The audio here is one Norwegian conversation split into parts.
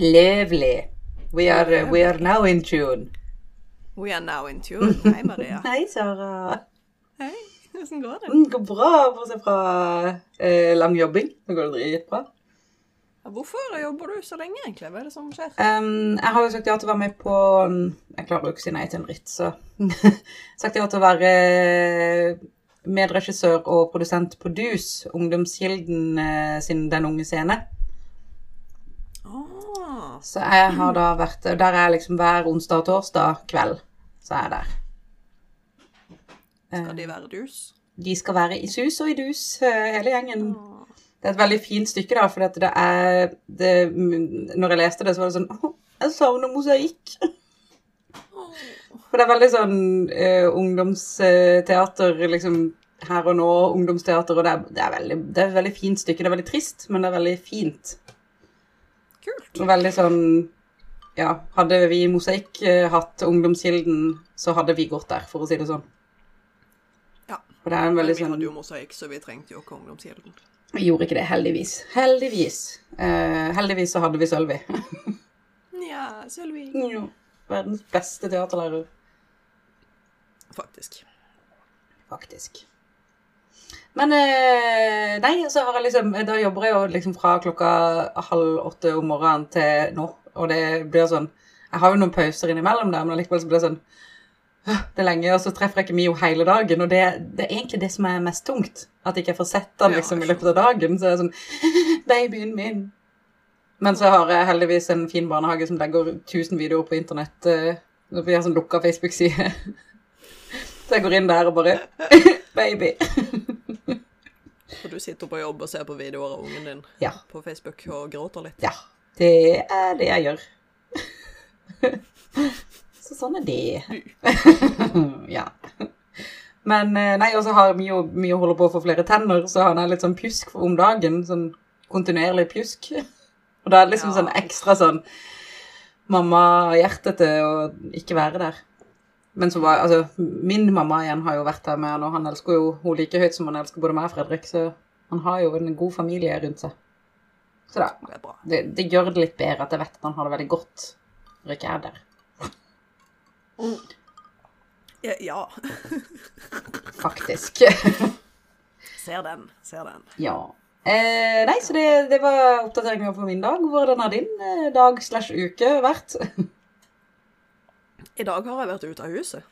Lovely. We are, we are now in tune. We are now in tune. Hei, Maria. Hei, Sara. Hei, hvordan går det? Det går bra, bortsett fra eh, lang jobbing. Nå går det dritbra. Hvorfor jobber du så lenge, egentlig? Hva er det som skjer? Um, jeg har jo sagt ja til å være med på um, Jeg klarer jo ikke å si nei til en dritt, så Sagt ja til å være medregissør og produsent på Dus, Ungdomskilden eh, sin Den unge scene. Ah, Så jeg har da vært Der er jeg liksom hver onsdag og torsdag kveld. Så er jeg der. skal de være dus? De skal være i sus og i dus, eh, hele gjengen. Ah. Det er et veldig fint stykke, da, for det er det, Når jeg leste det, så var det sånn Å, jeg savner mosaikk. For det er veldig sånn eh, ungdomsteater, liksom her og nå, ungdomsteater, og det er, det, er veldig, det er et veldig fint stykke. Det er veldig trist, men det er veldig fint. Kult. Veldig sånn Ja, hadde vi i Mosaikk eh, hatt Ungdomskilden, så hadde vi gått der, for å si det sånn. Ja. Og det er en veldig sånn vi sånn hadde jo mosaikk, så vi trengte jo ikke ungdomskilden. Vi gjorde ikke det, heldigvis. Heldigvis. Eh, heldigvis så hadde vi Sølvi. Nja, Sølvi. Ja. Verdens beste teaterlærer, Faktisk. faktisk. Men eh, nei, så har jeg liksom Da jobber jeg jo liksom fra klokka halv åtte om morgenen til nå, og det blir sånn Jeg har jo noen pauser innimellom der, men allikevel så blir det sånn Det er lenge, og så treffer jeg ikke Mio hele dagen, og det, det er egentlig det som er mest tungt. At jeg ikke får sett han liksom i løpet av dagen. Så er det sånn Babyen min. Men så har jeg heldigvis en fin barnehage som legger 1000 videoer på internett. eh, Vi har sånn lukka Facebook-side. Så jeg går inn der og bare Baby. Og du sitter på jobb og ser på videoer av ungen din Ja. på Facebook og gråter litt. Ja. Det er det jeg gjør. Så sånn er det. ja. Men eh, nei, og så har mye å holder på å få flere tenner, så han er litt sånn pjusk om dagen. Sånn kontinuerlig pjusk. Og da er det liksom Ja. sånn ekstra sånn mamma-hjertete å ikke være der. Men så var, altså, min mamma igjen har jo vært der med han, og han elsker jo hun like høyt som han elsker både meg og Fredrik, så han har jo en god familie rundt seg. Så da, Det det, gjør det litt bedre at jeg vet at han har det veldig godt når jeg ikke er der. Ja, ja. Faktisk. Ser den. Ser den. ja. Eh, nei, så det, det var oppdateringa for min dag. Hvordan har din eh, dag slash uke vært? I dag har jeg vært ute av huset.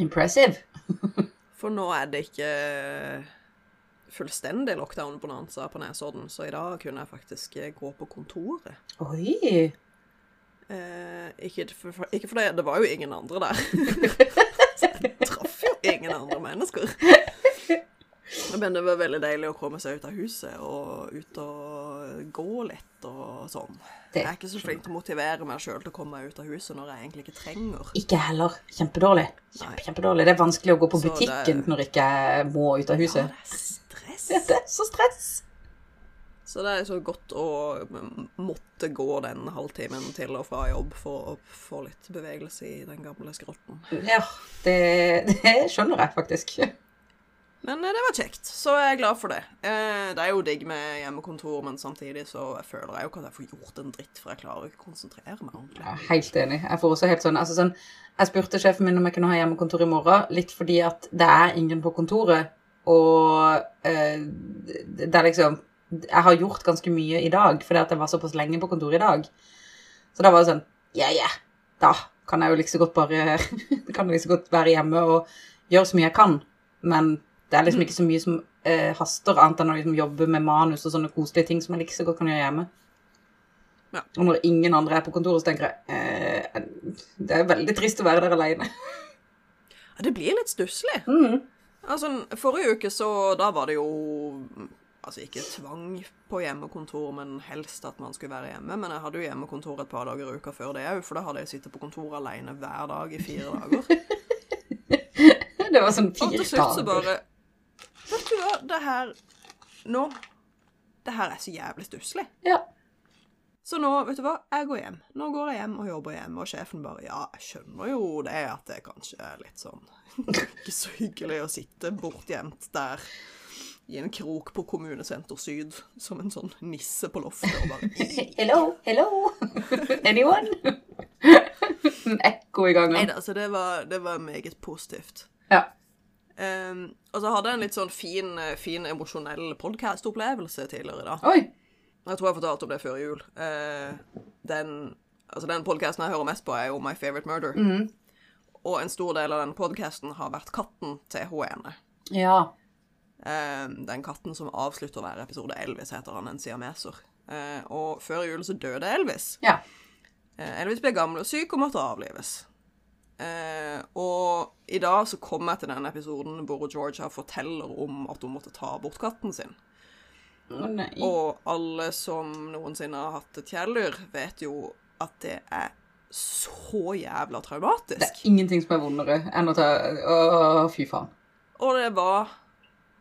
Impressive. For nå er det ikke fullstendig lockdown-bonanza på Nesodden, så i dag kunne jeg faktisk gå på kontoret. Oi. Eh, ikke, for, for, ikke fordi det var jo ingen andre der. Så jeg traff jo ingen andre mennesker. Men det var veldig deilig å komme seg ut av huset og ut og gå litt og sånn. Det Jeg er ikke så flink til å motivere meg sjøl til å komme meg ut av huset når jeg egentlig ikke trenger. Ikke heller. Kjempedårlig. Kjempe, kjempedårlig. Det er vanskelig å gå på butikken det- når ikke må ut av huset. Ja, det er stress. Ja, det er så stress. Så det er så godt å måtte gå den halvtimen til og fra jobb for å få litt bevegelse i den gamle skrotten. Ja, det, det skjønner jeg faktisk. Men eh, det var kjekt, så jeg er glad for det. Eh, Det er jo digg med hjemmekontor, men samtidig så føler jeg jo ikke at jeg får gjort en dritt, for jeg klarer ikke å konsentrere meg ordentlig. Ja, helt enig. Jeg får også helt sånn, altså sånn Jeg spurte sjefen min om jeg kunne ha hjemmekontor i morgen, litt fordi at det er ingen på kontoret, og eh, det er liksom Jeg har gjort ganske mye i dag fordi at jeg var såpass lenge på kontoret i dag. Så da var det sånn Ja, ja, da kan jeg jo like så godt bare kan jeg like så godt være hjemme og gjøre så mye jeg kan. Men det er liksom ikke så mye som eh, haster, annet enn å liksom jobbe med manus og sånne koselige ting som jeg like så godt kan gjøre hjemme. Ja. Og når ingen andre er på kontoret, så tenker jeg eh, det er veldig trist å være der alene. Ja, det blir litt stusslig. Mm. Altså, forrige uke så Da var det jo Altså ikke tvang på hjemmekontor, men helst at man skulle være hjemme. Men jeg hadde jo hjemmekontor et par dager i uka før det òg, for da hadde jeg sittet på kontoret alene hver dag i fire dager. Det var sånn fire dager. Og til slutt så bare Vet du hva, det her Nå Det her er så jævlig stusslig. Ja. Så nå, vet du hva, jeg går hjem. Nå går jeg hjem og jobber hjem, og sjefen bare Ja, jeg skjønner jo det at det kanskje er litt sånn Ikke så hyggelig å sitte bortgjemt der i en krok på Kommunesenter Syd som en sånn nisse på loftet og bare Hello, hello. Anyone? Ekko i gangen. Nei da, så det var, det var meget positivt. Ja. Um, og så hadde jeg en litt sånn fin, eh, fin emosjonell podkast-opplevelse tidligere i dag. Oi. Jeg tror jeg fortalte om det før jul. Uh, den altså den podkasten jeg hører mest på, er jo My Favorite Murder. Og en stor del av den podkasten har vært katten til hun ene. Ja. Um, den katten som avslutter hver episode. Elvis heter han, en siameser. Uh, og før jul så døde Elvis. Ja. Uh, Elvis ble gammel og syk og måtte avlives. Eh, og i dag så kom jeg til den episoden hvor Georgia forteller om at hun måtte ta bort katten sin. Oh. Og alle som noensinne har hatt et kjæledyr, vet jo at det er så jævla traumatisk. Det er ingenting som er vondere enn å ta Å, fy faen. Og det var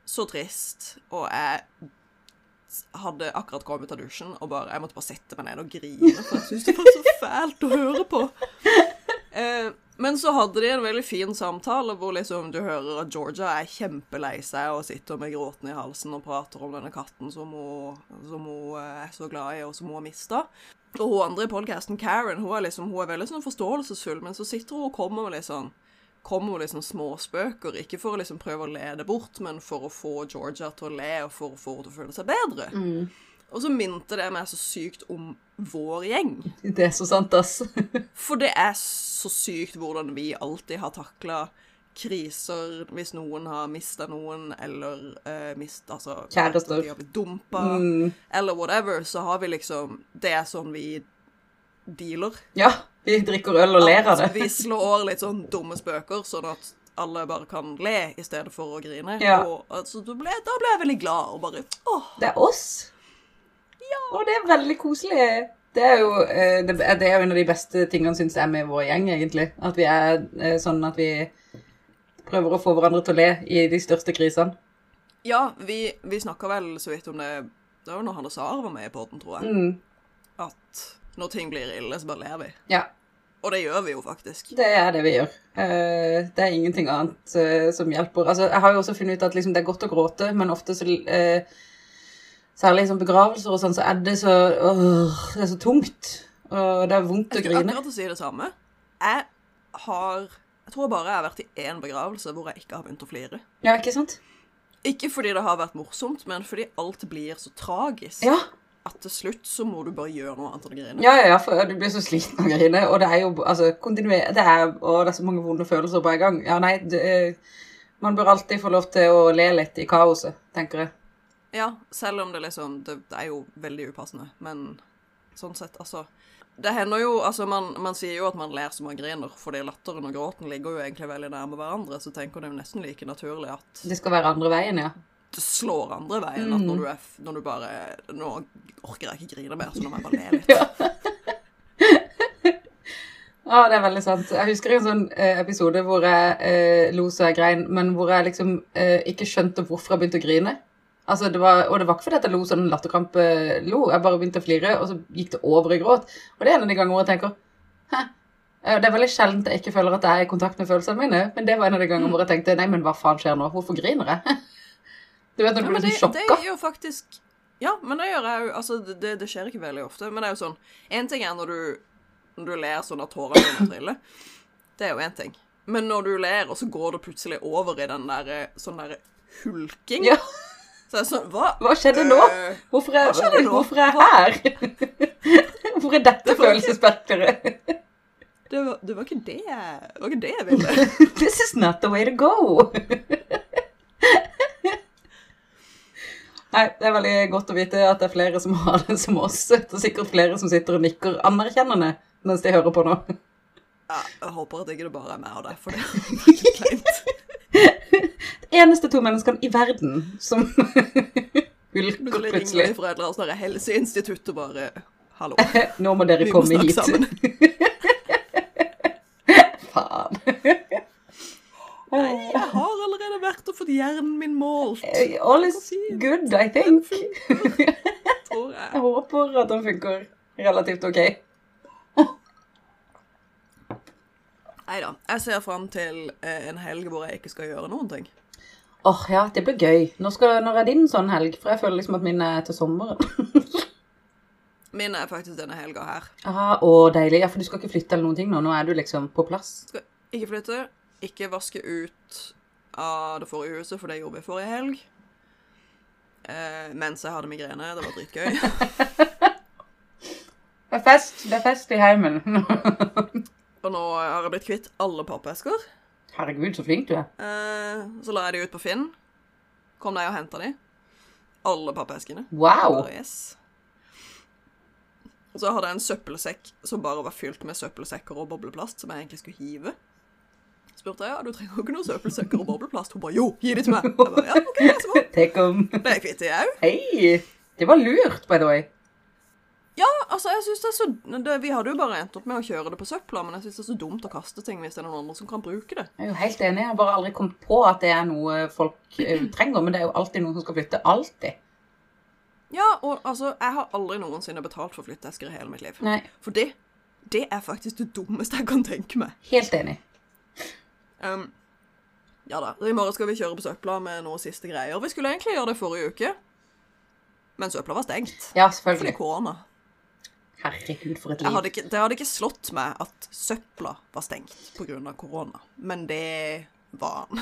så trist, og jeg hadde akkurat kommet ut av dusjen og bare, jeg måtte bare sette meg ned og grine, for jeg syntes det var så fælt å høre på. Eh, men så hadde de en veldig fin samtale hvor liksom du hører at Georgia er kjempelei seg og sitter med gråten i halsen og prater om denne katten som hun, som hun eh, er så glad i, og som hun har mista. Og hun andre i podkasten, Karen, hun er, liksom, hun er veldig sånn forståelsesfull, men så sitter hun og kommer med litt sånn kommer liksom småspøker, ikke for å liksom prøve å le det bort, men for å få Georgia til å le, og for å få henne til å føle seg bedre. Og så minte det meg så sykt om vår gjeng. Det er så sant, ass. For det er så sykt hvordan vi alltid har takla kriser hvis noen har mista noen, eller uh, mist, altså, Kjærester. De har blitt dumpa, eller whatever, så har vi liksom Det er sånn vi dealer. Ja. Vi drikker øl og ler av det. vi slår litt sånn dumme spøker, sånn at alle bare kan le i stedet for å grine. Ja. Og altså, da, ble, da ble jeg veldig glad og bare åh, Det er oss. Og det er veldig koselig. Det er jo, eh, det er jo en av de beste tingene, syns jeg, med vår gjeng, egentlig. At vi er eh, sånn at vi prøver å få hverandre til å le i de største krisene. Ja, vi, vi snakka vel så vidt om det Det var når Hanne Sara var med i podden, tror jeg. Mm. At når ting blir ille, så bare ler vi. Ja, Og det gjør vi jo faktisk. det er det vi gjør. Eh, Det er ingenting annet som hjelper. Altså, jeg har jo også funnet ut at liksom, det er godt å gråte, men ofte så Særlig sånn begravelser og sånn, så er det så øh, Det er så tungt. Og det er vondt å Jeg grine. akkurat å si det samme. Jeg har Jeg tror bare jeg har vært i én begravelse hvor jeg ikke har begynt å flire. Ja, ikke sant? Ikke fordi det har vært morsomt, men fordi alt blir så tragisk Ja. at til slutt så må du bare gjøre noe annet enn å grine. Ja, ja, ja, for du blir så sliten av å grine, og det er jo altså, kontinuerlig Det er, og det er så mange vonde følelser på en gang. Ja, nei, det, eh, man bør alltid få lov til å le litt i kaoset, tenker jeg. Ja, selv om det liksom Det, det er jo veldig upassende, men sånn sett, altså Det hender jo Altså, man, man sier jo at man ler som man griner, fordi latteren og gråten ligger jo egentlig veldig nærme hverandre, så tenker det jo nesten like naturlig at Det skal være andre veien, ja. det slår andre veien. At når du, er, når du bare Nå orker jeg ikke grine mer, så nå må jeg bare le litt. Ja, det er veldig sant. Jeg husker en sånn eh, episode hvor jeg eh, lo så jeg grein, men hvor jeg liksom eh, ikke skjønte hvorfor jeg begynte å grine. Altså, det var, og det var ikke fordi jeg lo sånn latterkrampe-lo, jeg bare begynte å flire, og så gikk det over i gråt. Og det er en av de gangene jeg tenker Hæ? Eh, Det er veldig sjelden jeg ikke føler at jeg er i kontakt med følelsene mine, men det var en av de gangene hvor jeg tenkte nei, men hva faen skjer nå? Hvorfor griner jeg? Du vet når du ja, blir det, sjokka. det sjokka. gjør faktisk Ja, men det gjør jeg jo Altså, det, det, skjer ikke veldig ofte, men det er jo sånn En ting er når du, når du ler sånn at tårene begynner å trille. Det er jo én ting. Men når du ler, og så går det plutselig over i den der sånn der hulking Ja, Så er sånn Hva? hva skjedde nå? Øh, Hvorfor er, nå? hvorfor er jeg her? Hvorfor er dette Det følelsesspekteret? det, det var ikke det jeg Det var ikke det jeg ville. This is not the way to go. Nei, det er veldig godt å vite at det er flere som har det som oss. Det er sikkert flere som sitter og nikker anerkjennende mens de hører på nå. Ja, jeg håper at ikke det bare er meg og deg, for det er ikke kleint. Eneste to menneskene i verden som hulker Plutselig ringer annet sånt helseinstitutt og bare Hallo. Nå må dere Vi komme må hit. sammen. Faen. Nei, jeg har allerede vært og fått hjernen min målt, All is good, I think. jeg. Jeg håper at den funker. relativt ok. Nei da. Jeg ser fram til eh, en helg hvor jeg ikke skal gjøre noen ting. Åh, ja, det blir gøy. Nå skal, når er din sånn helg? For jeg føler liksom at min er til sommeren. Min er faktisk denne helga her. Aha, å, deilig. Ja, for du skal ikke flytte eller noen ting nå. Nå er du liksom på plass. Skal ikke flytte, ikke vaske ut av det forrige huset, for det gjorde vi forrige helg. Eh, mens jeg hadde migrene. Det var dritgøy. Det er fest. Det er fest i heimen. Og nå har jeg blitt kvitt alle pappesker. Herregud, så flink du er. Eh, så la jeg de ut på Finn. Kom deg og henta de. Alle pappeskene. Wow. Yes. Så hadde jeg en søppelsekk som bare var fylt med søppelsekker og bobleplast, som jeg egentlig skulle hive. Spurte jeg ja, du trenger jo ikke noen søppelsekker og bobleplast. Hun bare jo, gi de til meg. Jeg bare, ja, ok, så. Tenk Ble jeg kvitt de òg? Hei! Det var lurt, by the way. Ja, altså, jeg synes det er så det, Vi hadde jo bare endt opp med å kjøre det på søpla, men jeg syns det er så dumt å kaste ting hvis det er noen andre som kan bruke det. Jeg er jo helt enig. Jeg har bare aldri kommet på at det er noe folk eh, trenger. Men det er jo alltid noen som skal flytte. Alltid. Ja, og altså, jeg har aldri noensinne betalt for flytteesker i hele mitt liv. Nei, For det, det er faktisk det dummeste jeg kan tenke meg. helt enig. Um, ja da, i morgen skal vi kjøre på søpla med noen siste greier. Vi skulle egentlig gjøre det forrige uke, men søpla var stengt. Ja, selvfølgelig. Fordi korona. Herregud, for et Jeg liv. hadde ikke, det hadde ikke slått meg at søpla var stengt pga. korona, men det var den.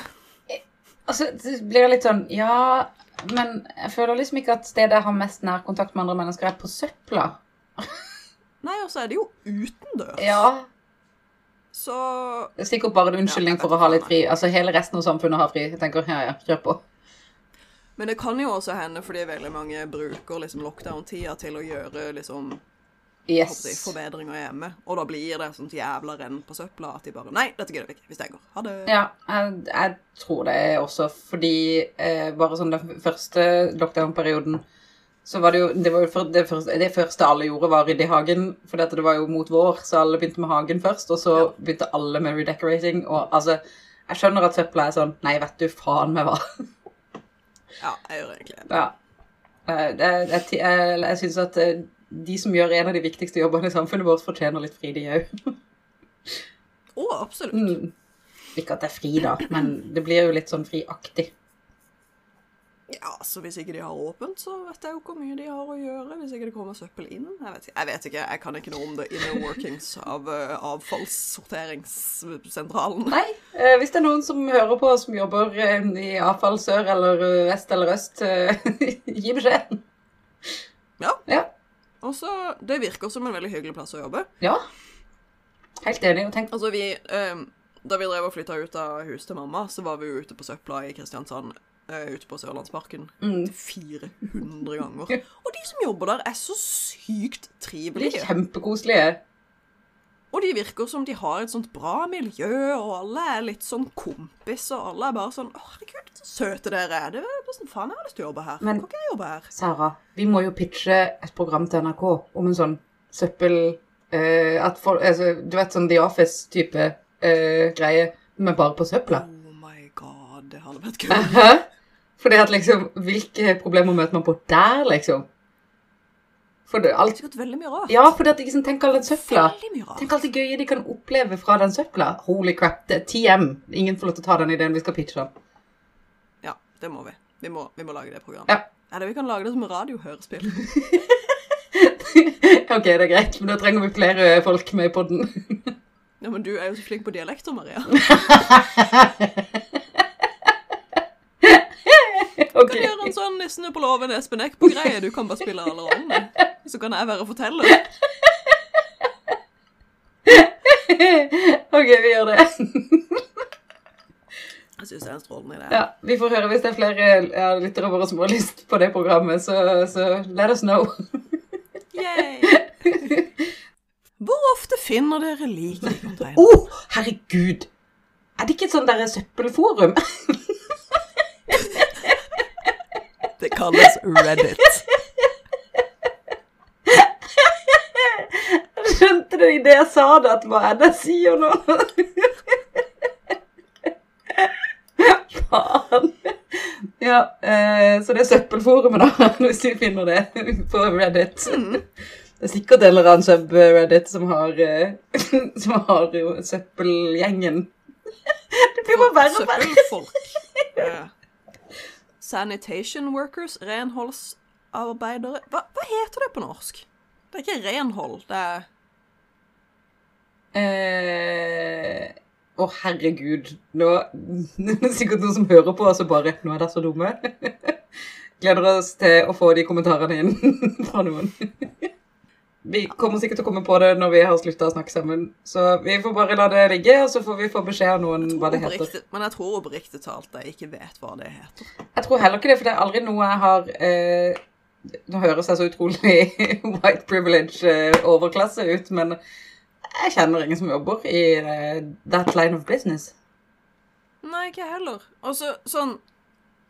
Altså, det blir litt sånn Ja, men jeg føler liksom ikke at stedet jeg har mest nærkontakt med andre mennesker, er på søpla. Nei, og så er det jo utendørs. Ja. Så sikkert bare en unnskyldning Ja, for å ha litt fri. Altså, hele resten av samfunnet har fri. Jeg tenker, ja, ja, kjør på. Men det kan jo også hende fordi veldig mange bruker liksom lockdown-tida til å gjøre liksom Yes. jeg, forbedringer hjemme. Og da blir det sånt jævla renn på søpla at de bare Nei, dette gidder vi ikke. Vi stenger. Ha det. Ja, jeg, jeg tror det også, fordi eh, bare sånn den første lockdown-perioden så var det jo Det, var jo det, første, det første alle gjorde, var å rydde i hagen. For det var jo mot vår, så alle begynte med hagen først. Og så Ja. begynte alle med redecorating. Og altså Jeg skjønner at søpla er sånn Nei, vet du faen meg hva. Ja, jeg gjør egentlig det. Ja. Eh, jeg jeg, jeg, jeg syns at eh, de som gjør en av de viktigste jobbene i samfunnet vårt, fortjener litt fri, de òg. Å, absolutt. Mm. Ikke at det er fri, da, men det blir jo litt sånn friaktig. Ja, så hvis ikke de har åpent, så vet jeg jo hvor mye de har å gjøre. Hvis ikke det kommer søppel inn. Jeg vet ikke, jeg, vet ikke, jeg kan ikke noe om det inner workings av uh, avfallssorteringssentralen. Nei, eh, hvis det er noen som hører på som jobber eh, i avfall sør eller vest eller øst, gi beskjed. Ja. Ja. Og så, Det virker som en veldig hyggelig plass å jobbe. ja. Helt enig. Tenk Altså, vi eh, Da vi drev og flytta ut av huset til mamma, så var vi jo ute på søpla i Kristiansand. eh, ute på Sørlandsparken. Mm. 400 ganger. Og de som jobber der, er så sykt trivelige. de er kjempekoselige. Og de virker som de har et sånt bra miljø, og alle er litt sånn kompis, og alle er bare sånn Å, herregud, så søte dere er. Det er bare sånn, Faen, jeg har lyst til å jobbe her. Men- jeg jobbe her? Sara, vi må jo pitche et program til NRK om en sånn søppel Uh, at folk, altså, Du vet sånn The Office-type uh, greie, men bare på søpla. Oh my god, det hadde vært gøy. Fordi at liksom Hvilke problemer møter man på der, liksom? For det, alt, Sikkert veldig mye rart. ja, fordi at ikke sånn, Tenk all den søpla. Tenk alt det gøye de kan oppleve fra den søpla. Holy crap. det er TM. Ingen får lov til å ta den ideen vi skal pitche den. Ja, det må vi. Vi må, vi må lage det programmet. Ja. Eller vi kan lage det som radiohørespill. ok, det er greit, men da trenger vi flere folk med på den. Ja, men du er jo så flink på dialekter, Maria. Du ok. kan gjøre en sånn Nissene på låven Espen Eckbo-greie. Du kan bare spille alle rollene. Så kan jeg være forteller. ok, vi gjør det. Jeg syns det er en strålende idé. Ja, Vi får høre hvis det er flere ja, lyttere våre som har lyst på det programmet, så, så let us know. Yay! Hvor ofte finner dere like i container? Å, herregud! Er det ikke et sånt der søppelforum? Det kalles Reddit. Skjønte du idet jeg sa det, at hva er det jeg sier nå? Faen. Ja, eh, så det er søppelforumet, da, hvis vi finner det på Reddit. Det er sikkert en eller annen subreddit som har, eh, som har jo søppelgjengen. Det blir bare verre og verre. Søppelfolk. Ja. Sanitation workers, renholdsarbeidere hva, hva heter det på norsk? Det er ikke renhold, det er Eh, oh, herregud. Nå det er sikkert noen som hører på, og så bare Nå er dere så dumme. Gleder oss til å få de kommentarene inn fra noen. Vi kommer sikkert til å komme på det når vi har slutta å snakke sammen. Så vi får bare la det ligge, og så får vi få beskjed av noen hva det heter. Men jeg tror oppriktig talt jeg ikke vet hva det heter. Jeg tror heller ikke det, for det er aldri noe jeg har eh, Nå høres jeg så utrolig white privilege eh, ut, men jeg kjenner ingen som jobber i eh, that line of business. Nei, ikke heller. Og så sånn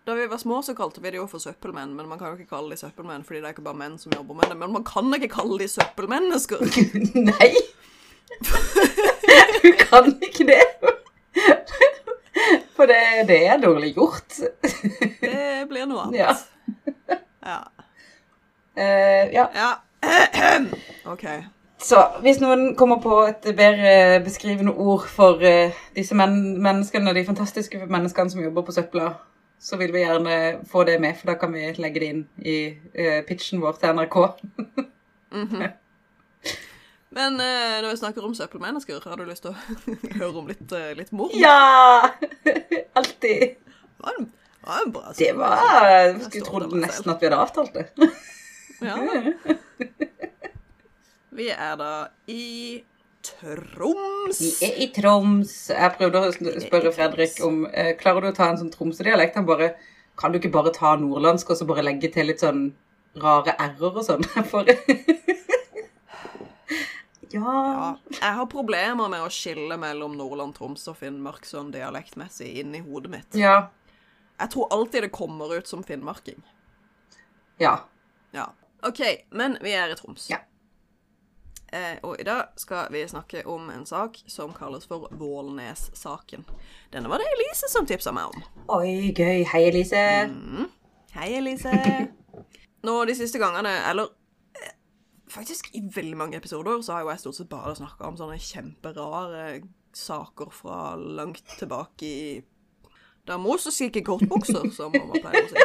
Da vi var små, så kalte vi det jo for søppelmenn, men man kan jo ikke kalle de søppelmenn fordi det er ikke bare menn som jobber med det. Men man kan ikke kalle de søppelmennesker. Nei! Du kan ikke det. For det, det er dårlig gjort. Det blir noe annet. Ja. Ja. Uh, ja. ja. OK. Så hvis noen kommer på et bedre beskrivende ord for uh, disse men menneskene, de fantastiske menneskene som jobber på søpla, så vil vi gjerne få det med, for da kan vi legge det inn i uh, pitchen vår til NRK. Men uh, når vi snakker om søppelmennesker, har du lyst til å høre om litt, uh, litt mor? Ja! Alltid. Var det var en bra Det var Jeg skulle trodd nesten at vi hadde avtalt det. Ja. Vi er da i Troms. Vi er i Troms. Jeg prøvde å spørre Fredrik om eh, Klarer du å ta en sånn tromsødialekt? Han bare Kan du ikke bare ta nordlandsk og så bare legge til litt sånn rare r-er og sånn? For ja. Ja, jeg har problemer med å skille mellom Nordland, Troms og Finnmark sånn dialektmessig inni hodet mitt. Ja. Jeg tror alltid det kommer ut som finnmarking. Ja. Ja. OK, men vi er i Troms. Ja. Eh, og i dag skal vi snakke om en sak som kalles for Vålnes-saken. Denne var det Elise som tipsa meg om. Oi, gøy. Hei, Elise. Hei, Elise. Nå de siste gangene, eller eh, faktisk i veldig mange episoder, så har jo jeg stort sett bare snakka om sånne kjemperare saker fra langt tilbake i er Moses gikk i kortbukser, som mamma pleier å si.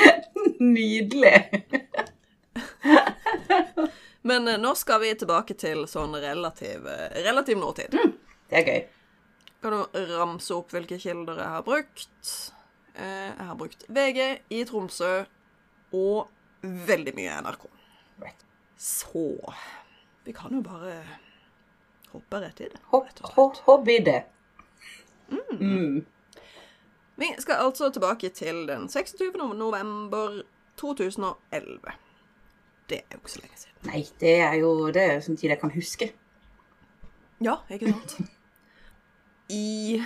Nydelig. Men eh, nå skal vi tilbake til sånn relativ, eh, relativ nåtid. Det er gøy. Kan du ramse opp hvilke kilder jeg har brukt? Eh, jeg har brukt VG i Tromsø og veldig mye NRK. Så Vi kan jo bare hoppe rett i det. Hopp, rett hopp, hopp i det. Mm. Vi skal altså tilbake til den 26. november 2011. Det er jo ikke så lenge siden. Nei, det er jo det er sånn tid jeg kan huske. Ja, ikke sant? I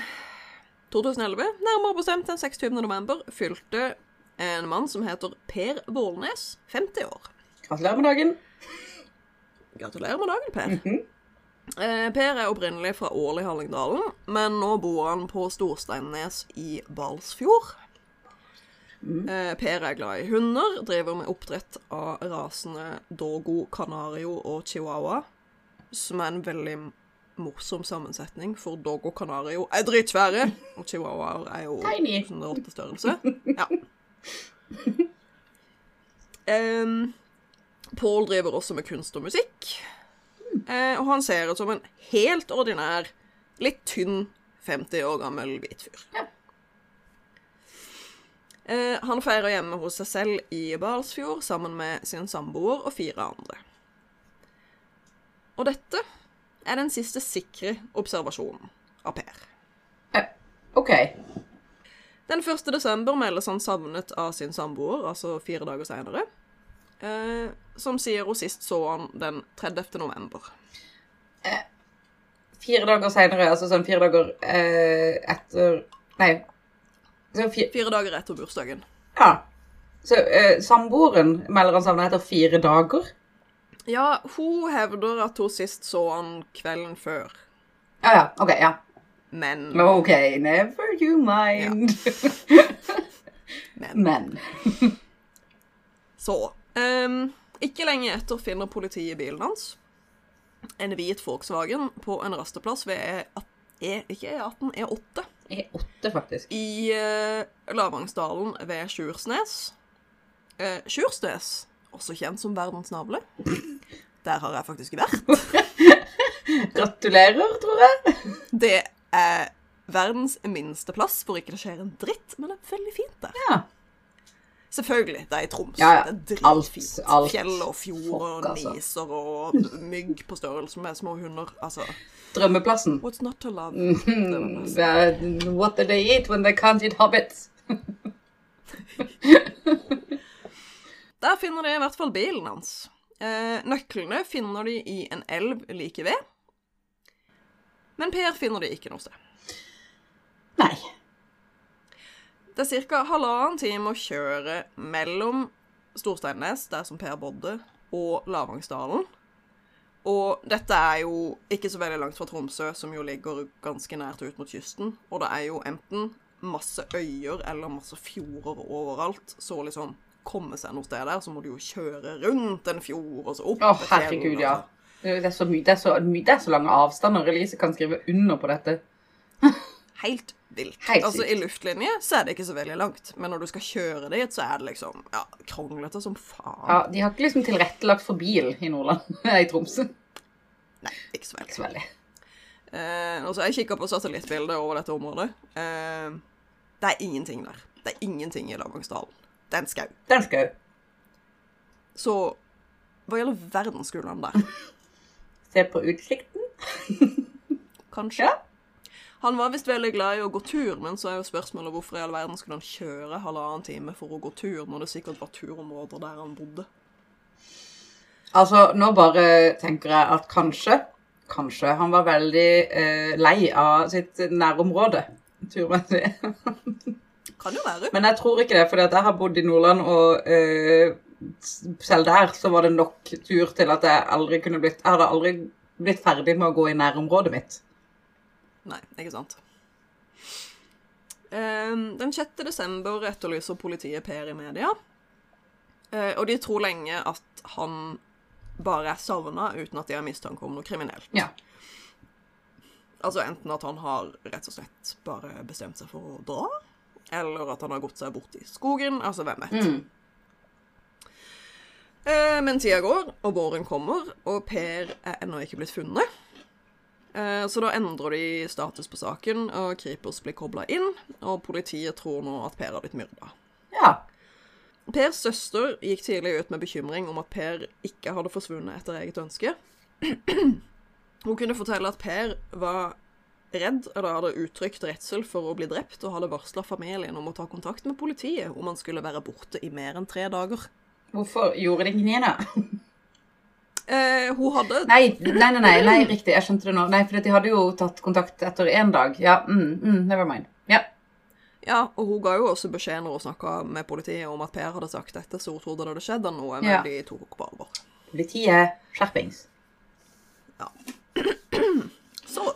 2011, nærmere bestemt den 26. november, fylte en mann som heter Per Vålnes 50 år. Gratulerer med dagen. Gratulerer med dagen, Per. Eh, Per er opprinnelig fra Ål i Hallingdalen, men nå bor han på Storsteinnes i Balsfjord. Eh, Per er glad i hunder, driver med oppdrett av rasene Dogo, Canario og Chihuahua, som er en veldig morsom sammensetning, for Dogo Canario er dritsvære, og Chihuahuaer er jo Tiny. størrelse. rottestørrelse. Ja. Um, Paul driver også med kunst og musikk. Eh, og han ser ut som en helt ordinær, litt tynn 50 år gammel hvit fyr. Ja. Eh, han feirer hjemme hos seg selv i Balsfjord sammen med sin samboer og fire andre. Og dette er den siste sikre observasjonen av Per. Eh, OK. Den 1. desember meldes han savnet av sin samboer, altså fire dager senere. Eh, som sier hun sist så han den 30. november. Fire dager seinere, altså sånn fire dager eh, etter Nei. Så fire, Fire dager etter bursdagen. ja. Så eh, samboeren melder han savnet etter fire dager? Ja, hun hevder at hun sist så han kvelden før. Ja, ja. OK, ja. Men, OK, never you mind. men Men Så um, Ikke lenge etter finner politiet bilen hans. En hvit Volkswagen på en rasteplass ved E, e ikke E18, E8 E8, faktisk. i uh, Lavangsdalen ved Sjursnes. Uh, Sjursnes, også kjent som verdens navle. Der har jeg faktisk vært. Gratulerer, tror jeg. Det er verdens minste plass hvor ikke det skjer en dritt, men det er veldig fint der. Ja. Selvfølgelig, det er i Troms. Ja, ja. Det er dritfint. Fjell og fjord og altså. niser og mygg på størrelse med små hunder. Altså, Drømmeplassen. what's not to love? Uh, what do they eat when they can't eat hobbits? Der finner de i hvert fall bilen hans. Eh, nøklene finner de i en elv like ved. Men Per finner de ikke noe sted. Nei. Det er ca. halvannen time å kjøre mellom Storsteinnes, der som Per bodde, og Lavangsdalen. Og dette er jo ikke så veldig langt fra Tromsø, som jo ligger ganske nært ut mot kysten. Og det er jo enten masse øyer eller masse fjorder overalt, så liksom komme seg noe sted der, så må du jo kjøre rundt en fjord og så opp Å, oh, herregud, ja. altså. Det er så, mye, det, er så, det er så lange avstander. Elise kan skrive under på dette. Helt vilt. Helt altså. I luftlinje så er det ikke så veldig langt, men når du skal kjøre dit, så er det liksom ja, kronglete som faen. Ja, De har ikke liksom tilrettelagt for bil i Nordland. I Tromsø. Nei, ikke så veldig. Ikke så veldig. Eh, og så har jeg kikka på satellittbildet over dette området. Eh, det er ingenting der. Det er ingenting i Lavangsdalen. Det er en skau. Det er en skau. Så hva gjelder verden skulle han der? se på utsikten. Kanskje? Ja. Han var visst veldig glad i å gå tur, men så er jo spørsmålet hvorfor i all verden skulle han kjøre halvannen time for å gå tur, når det sikkert var turområder der han bodde. Altså, nå bare tenker jeg at kanskje, kanskje han var veldig eh, lei av sitt nærområde. turmessig. Kan jo være. Men jeg tror ikke det, for jeg har bodd i Nordland, og eh, selv der så var det nok tur til at jeg aldri kunne blitt Jeg hadde aldri blitt ferdig med å gå i nærområdet mitt. Nei, ikke sant. Ehm, Den 6. desember etterlyser politiet Per i media. Eh, Og de tror lenge at han bare er savna uten at de har mistanke om noe kriminelt. Ja. Altså enten at han har rett og slett bare bestemt seg for å dra, eller at han har gått seg bort i skogen. Altså, hvem vet. Mm. Eh, Men tida går, og våren kommer, og Per er ennå ikke blitt funnet. Eh, Så da endrer de status på saken, og Kripos blir kobla inn, og politiet tror nå at Per har blitt myrda. Ja. Pers søster gikk tidlig ut med bekymring om at Per ikke hadde forsvunnet etter eget ønske. Hun kunne fortelle at Per var redd, eller hadde uttrykt redsel for å bli drept, og hadde varsla familien om å ta kontakt med politiet om han skulle være borte i mer enn tre dager. Hvorfor gjorde de ikke det, da? Eh, hun hadde Nei, nei, nei, nei, nei, riktig. Jeg skjønte det nå. Nei, for de hadde jo tatt kontakt etter én dag. Ja, mm, mm, never mind. Ja. Ja, og hun ga jo også beskjed når hun snakka med politiet om at Per hadde sagt dette, så hun trodde det hadde skjedd noe, men Ja. de tok på alvor. Politiet, skjerpings. Så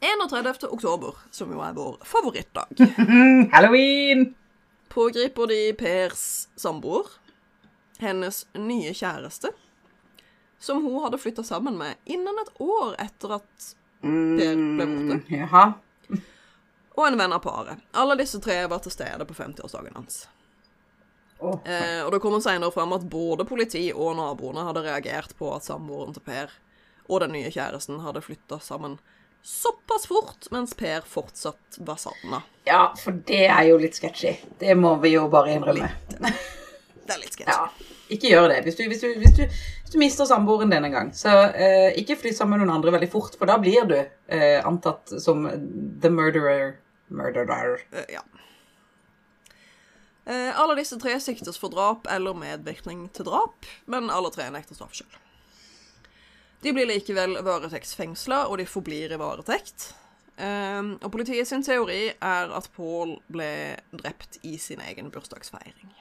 31. oktober, som jo er vår favorittdag, Halloween! pågriper de Pers samboer, hennes nye kjæreste, som hun hadde flytta sammen med innen et år etter at Per ble borte, Mm, Jaha. og en venn av paret. Alle disse tre var til stede på 50-årsdagen hans. Oh, Eh, og det kommer senere fram at både politi og naboene hadde reagert på at samboeren til Per og den nye kjæresten hadde flytta sammen såpass fort, mens Per fortsatt var savna. Ja, for det er jo litt sketchy. Det må vi jo bare innrømme. Det er litt sketsj. Ja, ikke gjør det. Hvis du, hvis du, hvis du, hvis du mister samboeren din en gang, så uh, ikke fly sammen med noen andre veldig fort, for da blir du uh, antatt som the murderer. Murderer. Uh, ja. Alle disse tre siktes for drap eller medvirkning til drap, men alle tre nekter straff sjøl. De blir likevel varetektsfengsla, og de forblir i varetekt. Eh, og politiet sin teori er at Paul ble drept i sin egen bursdagsfeiring.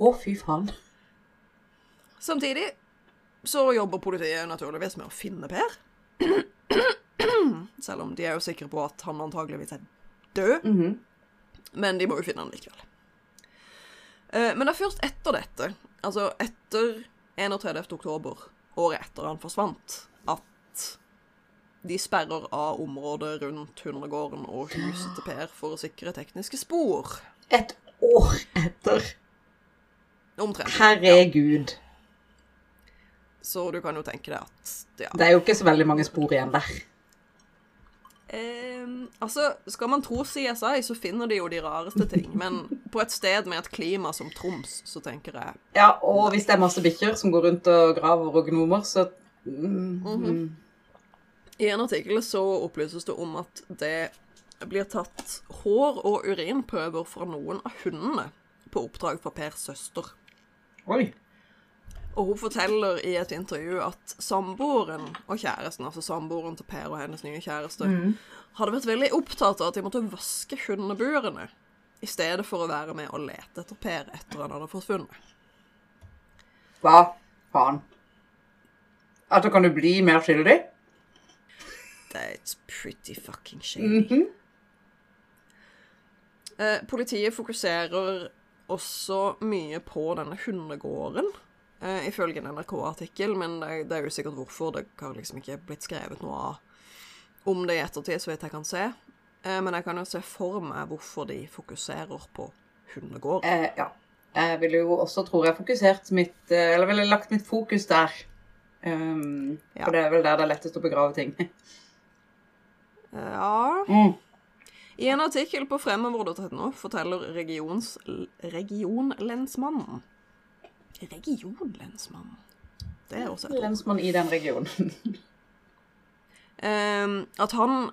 Å, fy faen. Samtidig så jobber politiet naturligvis med å finne Per. Selv om de er jo sikre på at han antageligvis er død. Mhm. Men de må jo finne han likevel. Eh, Men det er først etter dette, altså etter 31. oktober, året etter han forsvant, at de sperrer av området rundt Hundregården og huset til Per for å sikre tekniske spor. Et år etter. Omtrent. Herregud. Så du kan jo tenke deg at ja. Det er jo ikke så veldig mange spor igjen der. Eh, altså, skal man tro CSI, så finner de jo de rareste ting. Men på et sted med et klima som Troms, så tenker jeg Ja, og hvis det er masse bikkjer som går rundt og graver og gnomer, så mm, mm. I en artikkel så opplyses det om at det blir tatt hår- og urinprøver fra noen av hundene på oppdrag fra Pers søster. Oi. Og hun forteller i et intervju at samboeren og kjæresten, altså samboeren til Per og hennes nye kjæreste, hadde vært veldig opptatt av at de måtte vaske hundeburene, i stedet for å være med og lete etter Per etter han hadde forsvunnet. Hva faen? Altså, kan du bli mer skyldig? That's pretty fucking shady. eh, politiet fokuserer også mye på denne hundegården, eh, ifølge en NRK-artikkel, men det, det er usikkert hvorfor. Det har liksom ikke blitt skrevet noe av om det i ettertid, så vidt jeg kan se. Eh, men jeg kan jo se for meg hvorfor de fokuserer på hundegård. Eh, ja. Jeg ville jo også, tror jeg, fokusert mitt eh, Eller ville lagt mitt fokus der. Um, Ja. For det er vel der det er lettest å begrave ting. Ja Mm. I en artikkel på fremover.no forteller regions, regionlensmannen Regionlensmannen? Det er også et. Lensmann i den regionen. Ehm, at han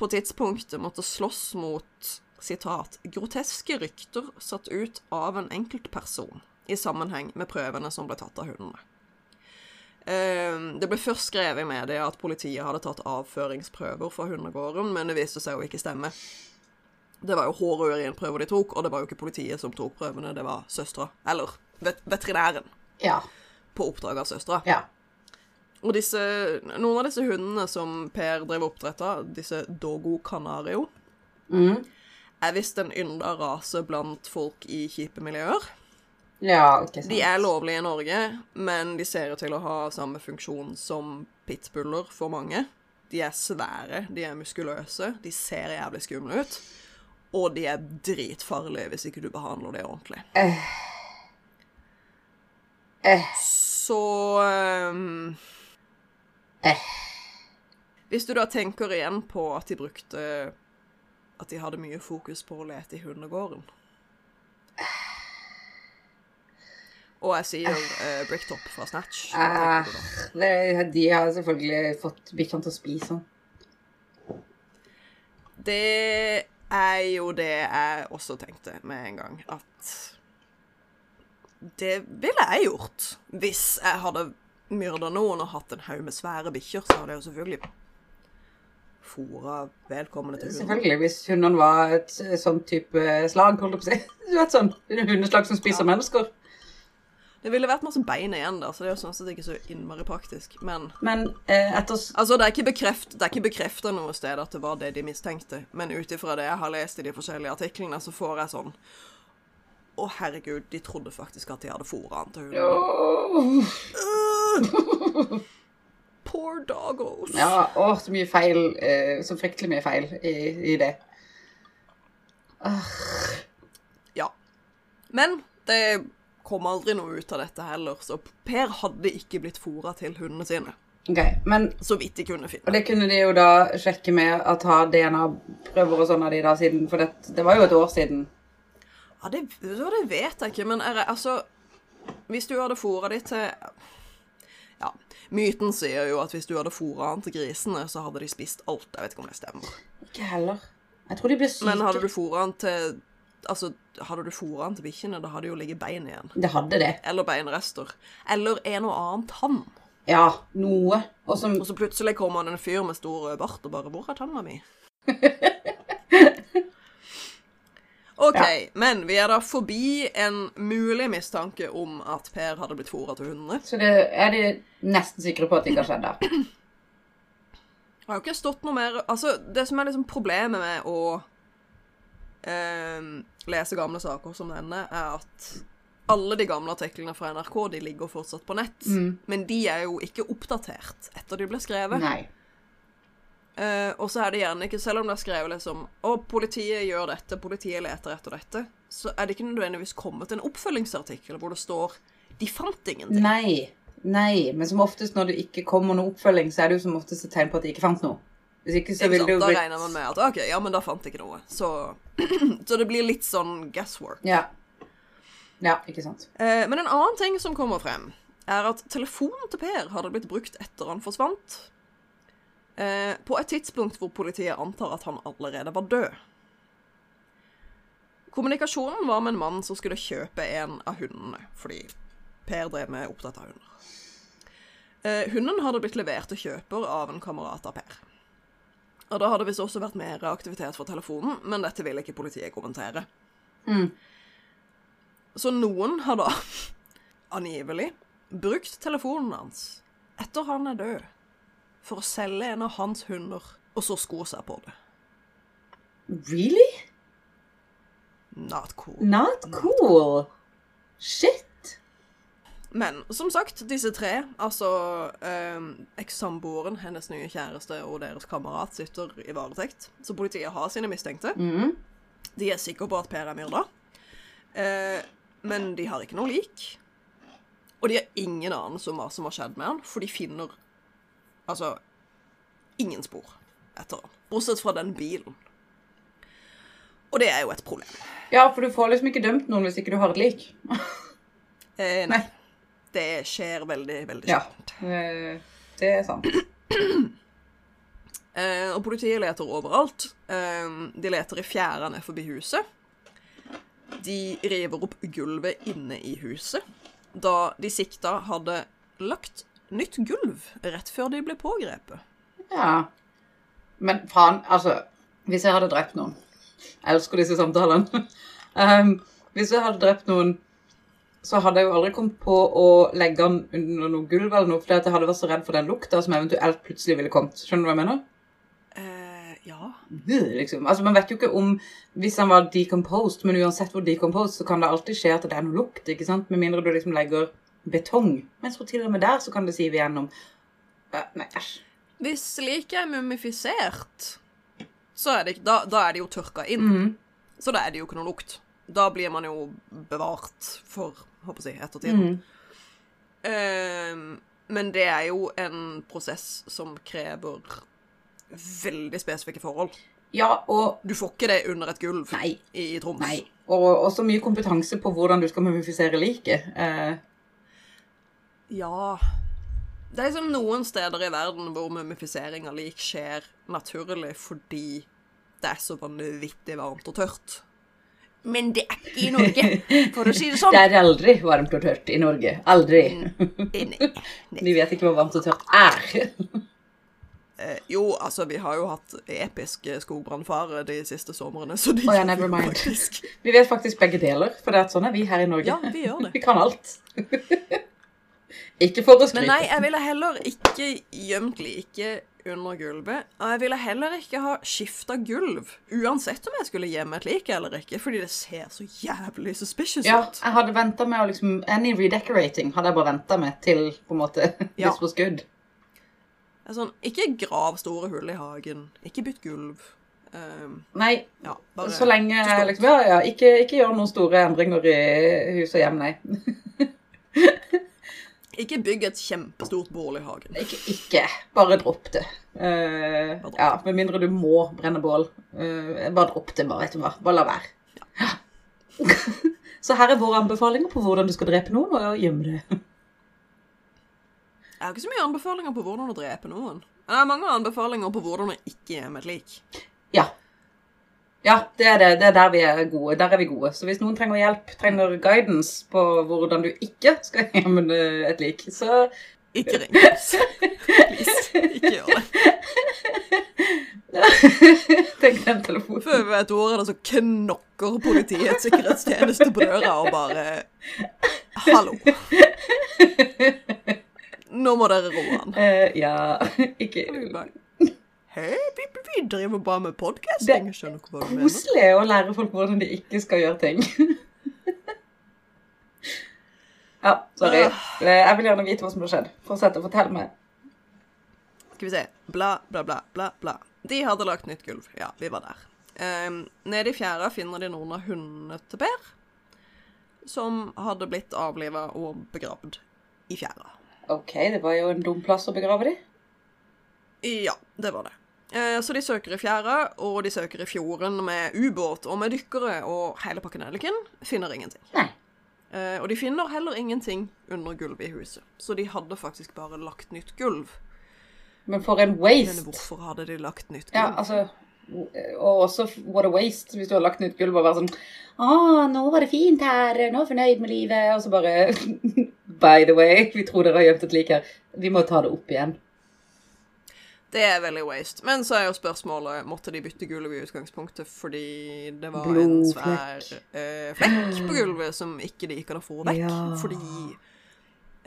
på tidspunktet måtte slåss mot sitat, groteske rykter satt ut av en enkeltperson i sammenheng med prøvene som ble tatt av hundene. Ehm, det ble først skrevet i media at politiet hadde tatt avføringsprøver fra hundegården, men det viste seg å ikke stemme. Det var jo hår- og urinprøver de tok, og det var jo ikke politiet som tok prøvene, det var søstera, eller vet veterinæren, Ja. på oppdrag av søstera. Ja. Og disse, noen av disse hundene som Per drev oppdrett av, disse Dogo Canario, Mm. er visst en ynda rase blant folk i kjipe miljøer. Ja, ikke sant. De er lovlige i Norge, men de ser ut til å ha samme funksjon som pitbuller for mange. De er svære, de er muskuløse, de ser jævlig skumle ut. Og de er dritfarlige hvis ikke du behandler det ordentlig. Eh. Så um, Eh. Hvis du da tenker igjen på at de brukte At de hadde mye fokus på å lete i hundegården Og jeg sier uh, Bricktop fra Snatch. Eh, da? det, de har selvfølgelig fått bikkjene til å spise sånn. Det er jo det jeg også tenkte med en gang, at det ville jeg gjort hvis jeg hadde myrda noen og hatt en haug med svære bikkjer, så hadde jeg jo selvfølgelig fora vedkommende til hunden. Selvfølgelig, hvis hundene var et sånn type slag, holdt jeg på å si. Du vet sånn, hundeslag som spiser mennesker. Det ville vært masse bein igjen der, så det er jo sånn sett ikke så innmari praktisk. Men Men eh, etter altså, det er ikke bekreft, bekrefta noe sted at det var det de mistenkte, men ut ifra det jeg har lest i de forskjellige artiklene, så får jeg sånn Å, herregud, de trodde faktisk at de hadde fôra han til hunden. Åh. Poor doggos. Ja, å, så mye feil. Eh, så fryktelig mye feil i, i det. Ja. Men det kom aldri noe ut av dette heller, så Per hadde ikke blitt fôra til hundene sine. Ok, men Så vidt de kunne finne. Og det kunne de jo da sjekke med å ta DNA-prøver og sånn av de da siden, for det, det var jo et år siden. Ja, det, det vet jeg ikke, men er, altså Hvis du hadde fôra de til Ja, myten sier jo at hvis du hadde fôra han til grisene, så hadde de spist alt. Jeg vet ikke om det stemmer. Ikke heller. Jeg tror de ble syke. Men hadde du fôra han til Altså, hadde du fôra den til bikkjene, da hadde jo ligget bein igjen. Det hadde det. Eller beinrester. Eller en og annen tann. Ja, noe. Og som Og så plutselig kommer han en fyr med stor bart og bare 'Hvor er tanna mi?' OK, Ja. men vi er da forbi en mulig mistanke om at Per hadde blitt fôra til hundene. Så det er de nesten sikre på at det ikke har skjedd da? Det har jo ikke stått noe mer Altså, det som er liksom problemet med å ehm, lese gamle saker som denne, er at alle de gamle artiklene fra NRK de ligger fortsatt på nett, Mm. men de er jo ikke oppdatert etter de ble skrevet. Nei. Eh, og så er det gjerne ikke, selv om det er skrevet liksom Å, politiet gjør dette, politiet leter etter dette, så er det ikke nødvendigvis kommet en oppfølgingsartikkel hvor det står De fant ingenting. Nei. Nei. Men som oftest når det ikke kommer noe oppfølging, så er det jo som oftest et tegn på at de ikke fant noe. Hvis ikke så vil det jo Da regner man med at OK, ja, men da fant jeg ikke noe. Så, så det blir litt sånn guesswork. Ja. Ja, ikke sant. Eh, men en annen ting som kommer frem, er at telefonen til Per hadde blitt brukt etter han forsvant. Eh, på et tidspunkt hvor politiet antar at han allerede var død. Kommunikasjonen var med en mann som skulle kjøpe en av hundene, fordi Per drev med oppdrett av hunder. Eh, hunden hadde blitt levert til kjøper av en kamerat av Per. Og da hadde visst også vært mer aktivitet for telefonen, men dette vil ikke politiet kommentere. Mm. Så noen har da angivelig brukt telefonen hans etter han er død, for å selge en av hans hunder, og så sko seg på det. Really? Not cool. Not cool. Shit. Men som sagt, disse tre, altså eh, ekssamboeren, hennes nye kjæreste og deres kamerat sitter i varetekt, så politiet har sine mistenkte. Mm. De er sikre på at Per er myrda, eh, men de har ikke noe lik. Og de har ingen anelse om hva som har skjedd med han, for de finner altså ingen spor etter han, bortsett fra den bilen. Og det er jo et problem. Ja, for du får liksom ikke dømt noen hvis ikke du har et lik. Eh, nei. Det skjer veldig, veldig Ja. sjelden. Eh, Det er sant. Eh, og politiet leter overalt. Eh, de leter i fjærene forbi huset. De river opp gulvet inne i huset, da de sikta hadde lagt nytt gulv rett før de ble pågrepet. Ja. Men faen, altså Hvis jeg hadde drept noen Jeg elsker disse samtalene. um, hvis jeg hadde drept noen, så hadde jeg jo aldri kommet på å legge den under noe gulv eller noe, fordi jeg hadde vært så redd for den lukta som eventuelt plutselig ville kommet. Skjønner du hva jeg mener? Uh, ja. Liksom. Altså, Man vet jo ikke om Hvis den var decomposed, men uansett hvor decomposed, så kan det alltid skje at det er noe lukt. ikke sant? Med mindre du liksom legger betong. Men så til og med der så kan det sive igjennom. Uh, nei, æsj. Hvis liket er mumifisert, så er det, da, da er det jo tørka inn. Mhm. Så da er det jo ikke noe lukt. Da blir man jo bevart for håper jeg, ettertiden. Mm. Ehm, men det er jo en prosess som krever veldig spesifikke forhold. Ja, og Du får ikke det under et gulv Nei. i Troms. Nei. Og også mye kompetanse på hvordan du skal mumifisere liket. Eh, Ja Det er som noen steder i verden hvor mumifisering av lik skjer naturlig fordi det er så vanvittig varmt og tørt. Men det er ikke i Norge, for å si det sånn. det er aldri varmt og tørt i Norge. Aldri. Nei. Vet ikke hva varmt og tørt er. Eh, jo, altså, vi har jo hatt episk skogbrannfare de siste somrene, så de oh, ja, never mind. faktisk Vi vet faktisk begge deler, for det er sånn er vi her i Norge. Ja, vi gjør det. Vi kan alt. ikke for å Men nei, jeg ville heller ikke gjemt liket under gulvet. Og jeg ville heller ikke ha skifta gulv, uansett om jeg skulle gjemme et lik eller ikke, fordi det ser så jævlig suspicious Ja, ut. jeg hadde venta med å liksom Any redecorating hadde jeg bare venta med til på en måte Ja. good. Det er sånn, ikke grav store hull i hagen, ikke bytt gulv. Um, Nei, ja, bare så lenge liksom, Ja, ja, ikke, ikke gjør noen store endringer i hus og hjem, nei. Ikke bygg et kjempestort bål i hagen. Ikke, ikke. Bare dropp det. Dropp ja, Med mindre du må brenne bål. Uh, bare dropp det, bare. vet du hva. Bare la være. Så her er våre anbefalinger på hvordan du skal drepe noen, og gjemme det. Jeg har ikke så mye anbefalinger på hvordan å drepe noen. Men jeg har mange anbefalinger på hvordan å ikke gjemme et lik. Ja. Ja, det er det. Det er der vi er gode. Der er vi gode. Så hvis noen trenger hjelp, trenger guidance på hvordan du ikke skal gjemme et lik, så Ikke ring. Please, ikke gjør det. Tenk den telefonen. Før vi vet ordet, så knokker politiets sikkerhetstjeneste på døra og bare Hallo. Nå må dere roe an. Uh, ja, ikke Hei, vi, vi driver bare med podkasting. Det mener. Koselig å lære folk hvordan de ikke skal gjøre ting. Ja, sorry. Ah. Eh, Jeg vil gjerne vite hva som har skjedd. Fortsett å fortelle meg. Skal vi se. Bla, bla, bla, bla, bla. De hadde lagt nytt gulv. Ja, vi var der. Um, nede i fjæra finner de noen av hundene til Per, som hadde blitt avliva og begravd i fjæra. OK, det var jo en dum plass å begrave de. Ja, det var det. Eh, Så de søker i fjæra, og de søker i fjorden med ubåt og med dykkere og hele pakkenelliken. Finner ingenting. Nei. Eh, Og de finner heller ingenting under gulvet i huset. Så de hadde faktisk bare lagt nytt gulv. Men for en Men waste. hvorfor hadde de lagt nytt gulv? Ja, altså Og også what a waste hvis du har lagt nytt gulv og vært sånn Å, nå var det fint her. Nå er jeg fornøyd med livet. Og så bare By the way, vi tror dere har gjemt et lik her. Vi må ta det opp igjen. Det er veldig waste. Men så er jo spørsmålet måtte de bytte gulv i utgangspunktet fordi det var en svær uh, flekk på gulvet som ikke de ikke å få vekk. Ja. Fordi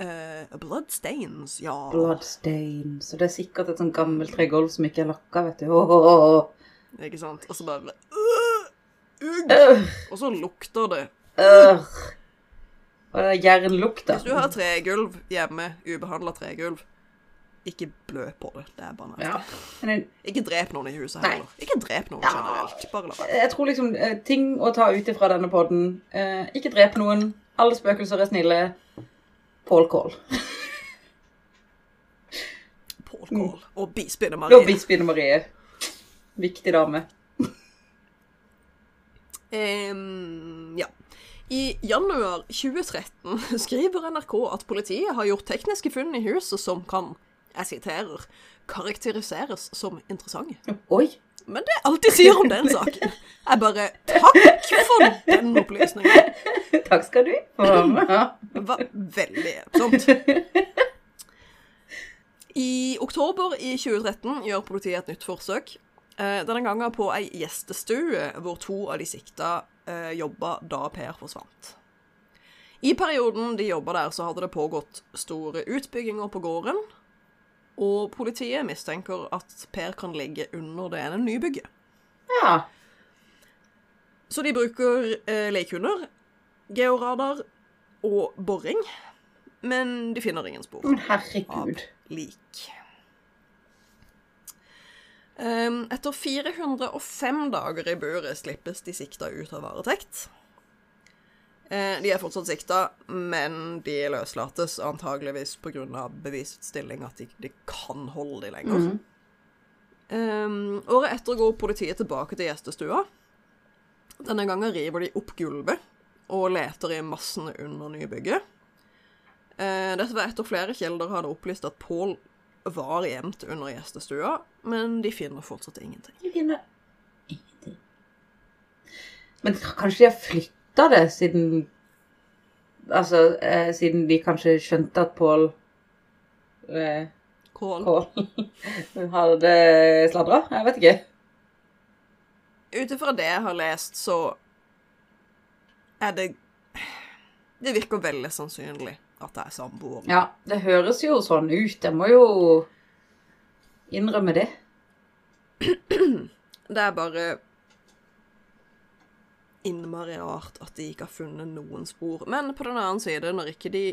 uh, bloodstains, ja. Bloodstains. Og det er sikkert et sånt gammelt tregulv som ikke er lakka, vet du. Oh, oh, oh. Ikke sant? Og så bare uh, Og så lukter det. Og det er jernlukta. Hvis du har tregulv hjemme, ubehandla tregulv, ikke blø på det. Det er bare. Ja. Ikke drep noen i huset Nei. heller. Ikke drep noen Ja. generelt. Bare la være. jeg tror liksom eh, ting å ta ut ifra denne podden eh, Ikke drep noen. Alle spøkelser er snille. Paul Call. Paul Call og bispinne Og Marie. bispinne Marie. Viktig dame. um, ja. I januar 2013 skriver NRK at politiet har gjort tekniske funn i huset som kan, jeg siterer, karakteriseres som interessant. Oi. Men det er alt de sier om den saken. Jeg bare Takk for den opplysningen. Takk skal du ha. Det var veldig hjelpsomt. I oktober i 2013 gjør politiet et nytt forsøk. Eh, denne gangen på ei gjestestue hvor to av de sikta eh, jobba da Per forsvant. I perioden de jobba der, så hadde det pågått store utbygginger på gården. Og politiet mistenker at Per kan ligge under det ene nybygget. ja. Så de bruker eh, lekehunder, georadar og boring. Men de finner ingen spor av lik. Ehm, etter 405 dager i buret slippes de sikta ut av varetekt. Eh, de er fortsatt sikta, men de løslates antageligvis pga. bevisets stilling at de, de kan holde de lenger. Ehm, året etter går politiet tilbake til gjestestua. Denne gangen river de opp gulvet og leter i massene under nybygget. Uh, dette var etter flere kilder hadde opplyst at Pål var gjemt under gjestestua, men de finner fortsatt ingenting. De finner ingenting. Men kanskje de har flytta det siden Altså, eh, siden de kanskje skjønte at Pål eh, Kål. Pål hadde sladra? Jeg vet ikke. Ut ifra det jeg har lest, så er det Det virker veldig sannsynlig at det er samboer. Ja, det høres jo sånn ut. Jeg må jo innrømme det. Det er bare innmari rart at de ikke har funnet noen spor. Men på den annen side, når ikke de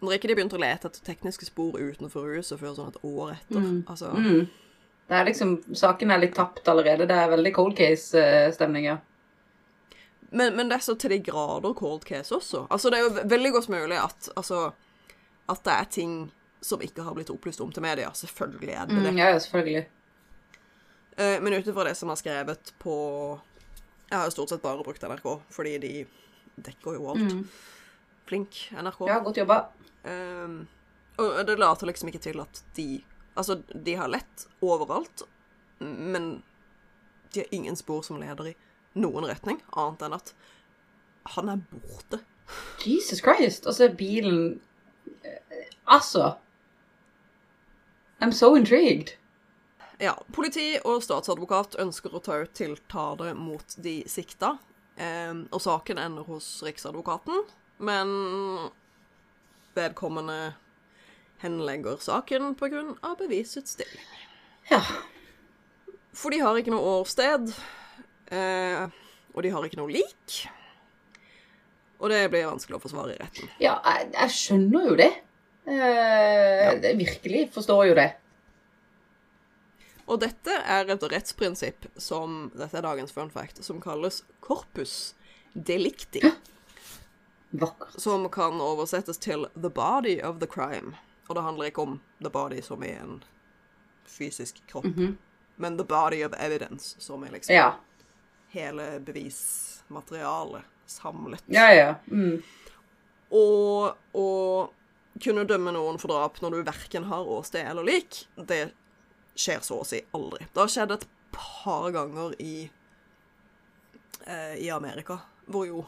Når ikke de begynte å lete etter tekniske spor utenfor huset før sånn et år etter Altså Mm. Det er liksom, Saken er litt tapt allerede. Det er veldig cold case-stemning, ja. men, men det er så til de grader cold case også. Altså, det er jo veldig godt mulig at altså, At det er ting som ikke har blitt opplyst om til media. Selvfølgelig er det det. Mm, ja, ja, selvfølgelig. Eh, Men ut ifra det som er skrevet på Jeg har jo stort sett bare brukt NRK, fordi de dekker jo alt. Flink NRK. Mm. Ja, godt jobba. Um, og det later liksom ikke til at de Altså, de har lett overalt, men de har ingen spor som leder i noen retning, annet enn at han er borte. Jesus Christ. Altså, bilen eh, Altså. I'm so intrigued. Ja, politi og statsadvokat ønsker å ta ut tiltale mot de sikta, Eh, og saken ender hos Riksadvokaten, men vedkommende henlegger saken av bevisets stilling. Ja. For de har ikke noe årsted, eh, og de har ikke noe lik. Og det blir vanskelig å forsvare i retten. Ja, jeg, jeg skjønner jo det. Eh, det virkelig forstår jo det. Og dette er et rettsprinsipp som dette er dagens fun fact, som kalles corpus delicti. Vakkert. Som kan oversettes til the body of the crime. Og det handler ikke om the body som i en fysisk kropp, men the body of evidence, som er liksom Ja. hele bevismaterialet samlet. Ja, ja. Mm. Og å kunne dømme noen for drap når du verken har åsted eller lik, det skjer så å si aldri. Det har skjedd et par ganger i, eh, i Amerika, hvor jo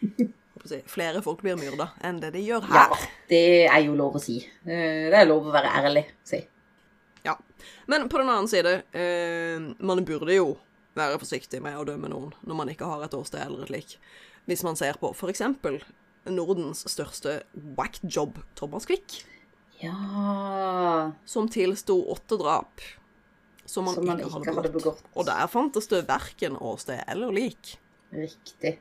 si, flere folk blir myrda enn det de gjør her. ja. Det er jo lov å si. Eh, det er lov å være ærlig, si. Ja. Men på den annen side, eh, man burde jo være forsiktig med å dømme noen når man ikke har et åsted eller et lik. Hvis man ser på eksempel Nordens største whack-job, Thomas Quick, Ja som tilsto åtte drap som man, Som man ikke, ikke hadde, hadde begått. begått. Og der fantes det verken åsted eller lik. Riktig.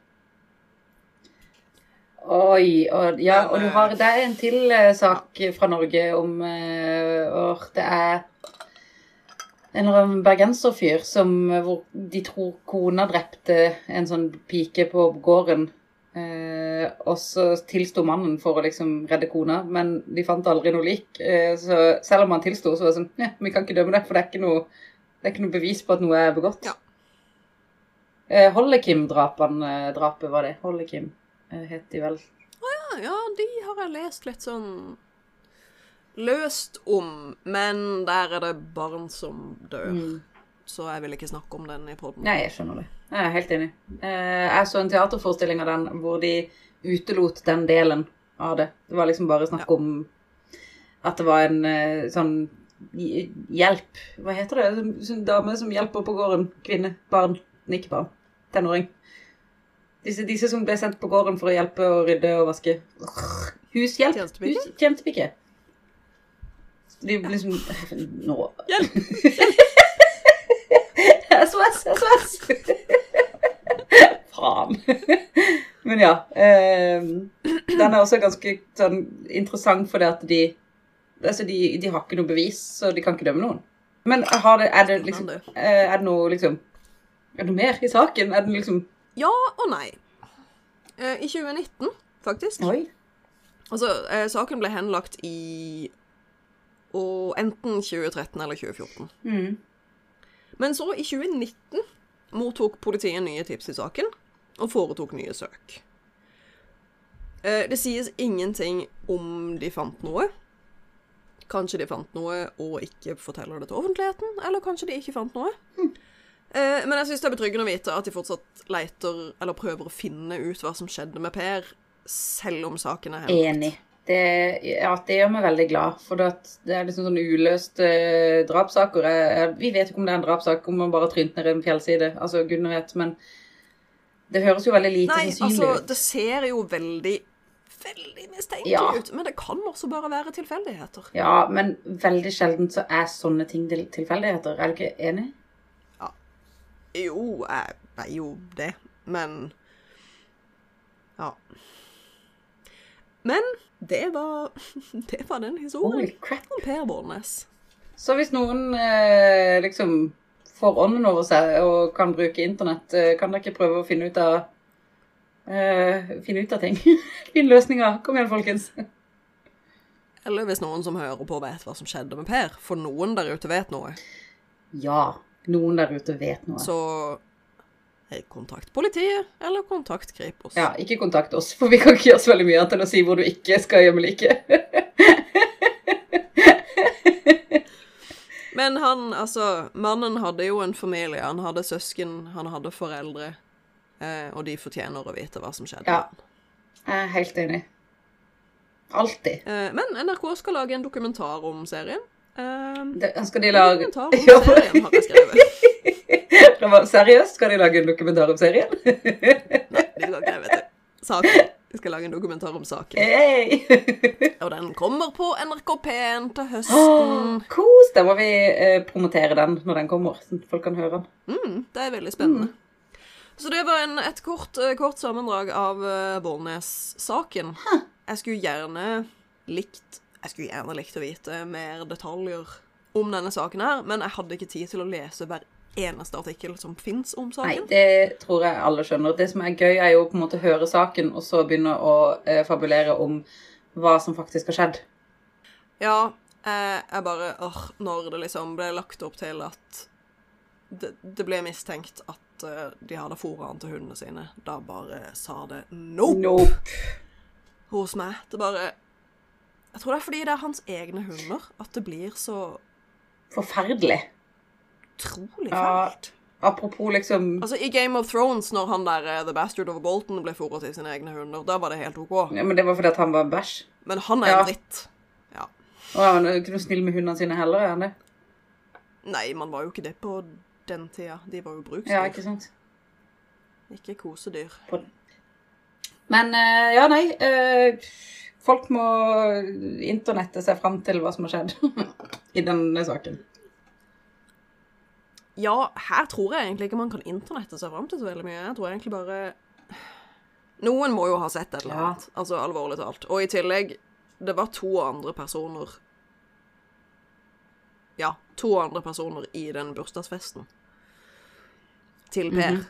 Oi, og, ja, og du har, det er en til eh, sak fra Norge om eh, or, Det er en eller annen bergenserfyr som eh, hvor de tror kona drepte en sånn pike på gården. Eh, og så tilsto mannen for å liksom redde kona, men de fant aldri noe lik. Eh, så selv om han tilsto, så var det sånn Ja, vi kan ikke dømme deg, for det er ikke noe, det er ikke noe bevis på at noe er begått. Ja. Eh, Hollekim-drapene, drapet var det. Hollekim eh, het de vel. Ja, ja, de har jeg lest litt sånn løst om, men der er det barn som dør. Så jeg vil ikke snakke om den i poden. Nei, jeg skjønner det. Jeg er helt enig. Eh, jeg så en teaterforestilling av den hvor de utelot den delen av det. Det var liksom bare snakk om at det var en eh, sånn hjelp Hva heter det? Sånn dame som hjelper på gården. Kvinne. Barn. Ikke barn. Tenåring. Disse, disse som ble sendt på gården for å hjelpe å rydde og vaske. Hushjelp. Tjenestepike? Hus- Tjenestepike. De liksom Nå Hjelp! SOS, SOS! Faen. Men ja. Eh, den er også ganske sånn interessant fordi at de Altså, de, de har ikke noe bevis, så de kan ikke dømme noen. Men har det, er det liksom det. eh, Er det noe liksom Er det noe mer i saken? Er den liksom Ja og nei. Eh, I 2019, faktisk. Oi. Altså, eh, saken ble henlagt i og enten 2013 eller 2014. Mm. Men så, i 2019, mottok politiet nye tips i saken og foretok nye søk. Eh, Det sies ingenting om de fant noe. Kanskje de fant noe og ikke forteller det til offentligheten, eller kanskje de ikke fant noe. Eh, Men jeg syns det er betryggende å vite at de fortsatt leiter eller prøver å finne ut hva som skjedde med Per, selv om saken er henlagt. Enig. Det, ja, det gjør meg veldig glad, for det, er liksom sånne uløste eh, drapssaker. Vi vet ikke om det er en drapssak, om man bare trynt ned i en fjellside. Altså, gudene vet, men det høres jo veldig lite Nei, sannsynlig altså, ut. det ser jo veldig, veldig mistenkelig Ja. ut. Men det kan også bare være tilfeldigheter. Ja, men veldig sjelden så er sånne ting til- tilfeldigheter. Er du ikke enig? Jo, jeg er jo det, men Ja. Men det var Det var den historien crap. om Per Bornes. Så hvis noen eh, liksom får ånden over seg og kan bruke internett, eh, kan dere ikke prøve å finne ut av eh, Finne ut av ting? Finne løsninger. Kom igjen, folkens. Eller hvis noen som hører på, vet hva som skjedde med Per. For noen der ute vet noe. Ja. Noen der ute vet noe. Så kontakt politiet, eller kontakt Kripos. Ja, ikke kontakt oss, for vi kan ikke gjøre så veldig mye annet enn å si hvor du ikke skal gjemme liket. Men han, altså Mannen hadde jo en familie. Han hadde søsken, han hadde foreldre. Eh, og de fortjener å vite hva som skjedde. Ja. Jeg er helt enig. Alltid. Eh, men NRK skal lage en dokumentar om serien. Eh, Det, skal de lage dokumentar om serien, har jeg skrevet. det var- Seriøst, skal de lage en dokumentar om serien? Nei, de skal ikke det, vet du. Saken. Jeg skal lage en dokumentar om saken. Hei! Og den kommer på NRK P1 til høsten. Kos! Da må vi eh, promotere den når den kommer, sånn at folk kan høre den. Mm, det er veldig spennende. Så det var en, et kort, eh, kort sammendrag av uh, Bollnes-saken. Jeg skulle gjerne likt Jeg skulle gjerne likt å vite mer detaljer om denne saken her, men jeg hadde ikke tid til å lese hver eneste artikkel som fins om saken. Nei, det tror jeg alle skjønner. Det som er gøy, er jo på en måte å høre saken, og så begynne å eh, fabulere om hva som faktisk har skjedd. Ja, eh, jeg bare åh, Når det liksom ble lagt opp til at det, det ble mistenkt at eh, de hadde fôra han til hundene sine, da bare sa det nope Nope. hos meg. Det bare Jeg tror det er fordi det er hans egne hunder at det blir så Forferdelig. Utrolig Ja. fælt. Apropos liksom Altså, I Game of Thrones, når han der eh, The Bastard of Bolton ble fôret til sine egne hunder, da var det helt OK. ja, Men det var fordi at han var bæsj. Men han er Ja. en dritt. Ja. Og han er ikke noe snill med hundene sine heller, er han det? Nei, man var jo ikke det på den tida. De var jo bruksdyr, Ja, ikke sant? ikke kosedyr. Men eh, ja, nei. eh, folk må internette seg fram til hva som har skjedd i denne saken. Ja, her tror jeg egentlig ikke man kan internette seg fram til så veldig mye. Jeg tror egentlig bare Noen må jo ha sett et eller Ja. annet. Altså alvorlig talt. Og i tillegg, det var to andre personer Ja, to andre personer i den bursdagsfesten til Per. Mhm.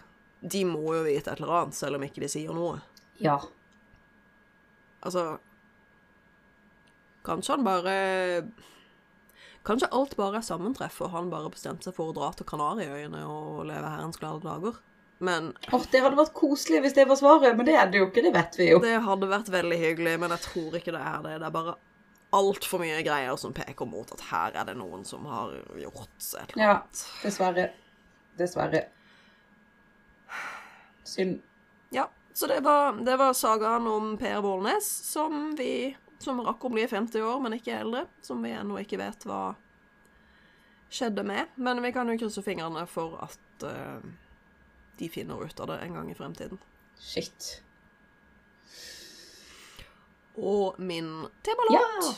De må jo vite et eller annet, selv om ikke de sier noe. Ja. Altså Kanskje han bare Kanskje alt bare er sammentreff, og han bare bestemte seg for å dra til Kanariøyene og leve herrens glade dager. Men Åh, det hadde vært koselig hvis det var svaret, men det er det jo ikke, det vet vi jo. det hadde vært veldig hyggelig, men jeg tror ikke det er det. Det er bare altfor mye greier som peker mot at her er det noen som har gjort et eller Ja, dessverre. Dessverre. Synd. Ja, så det var, det var sagaen om Per Vålnes, som vi som rakk å bli 50 år, men ikke eldre. Som vi ennå ikke vet hva skjedde med. Men vi kan jo krysse fingrene for at uh, de finner ut av det en gang i fremtiden. Shit. Og min temalåt Ja.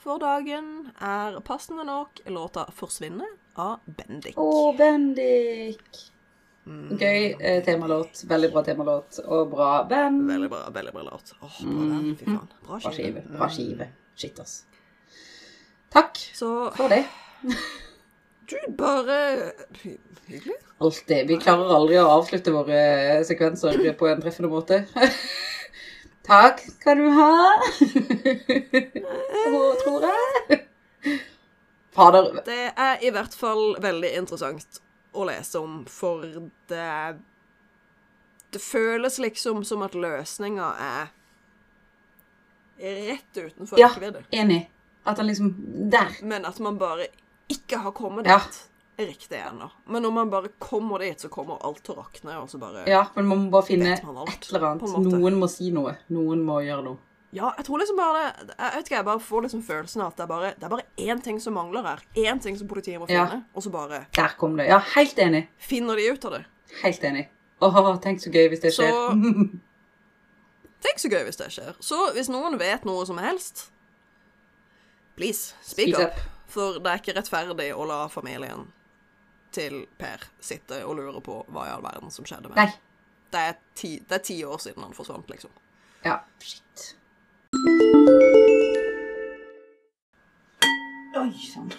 for dagen er passende nok låta 'Forsvinne' av Bendik. Å, Bendik. Mm, Gøy eh, temalåt. Veldig bra temalåt. Og bra band. Veldig bra, veldig bra låt. Åh, bra den, fy faen. Bra Mm. Bra skive. skive. Bra skive. Shit, ass. Takk Så for det. du, bare hy Hyggelig. Alltid. Vi klarer aldri å avslutte våre sekvenser på en treffende måte. Takk skal du ha. Hva tror jeg? Fader. Det er i hvert fall veldig interessant å lese om, for det Det føles liksom som at løsninga er rett utenfor Ja. rekkevidde. Enig. At han liksom Der. Men at man bare ikke har kommet Ja. dit riktig ennå. Men når man bare kommer dit, så kommer alt til å rakne, og så bare Ja, men man må bare finne et eller annet. Noen må si noe. Noen må gjøre noe. Ja, jeg tror liksom bare det Jeg vet ikke, jeg bare får liksom følelsen av at det er bare, det er bare én ting som mangler her. Én ting som politiet må Ja. finne, og så bare Der kom det. Ja, helt enig. finner de ut av det. Helt enig. Åh, tenk så gøy hvis det skjer. Så Tenk så gøy hvis det skjer. Så hvis noen vet noe som helst, please, speak Speak up. For det er ikke rettferdig å la familien til Per sitte og lure på hva i all verden som skjedde med ham. Det er ti, det er ti år siden han forsvant, liksom. Ja, shit. Oi sann.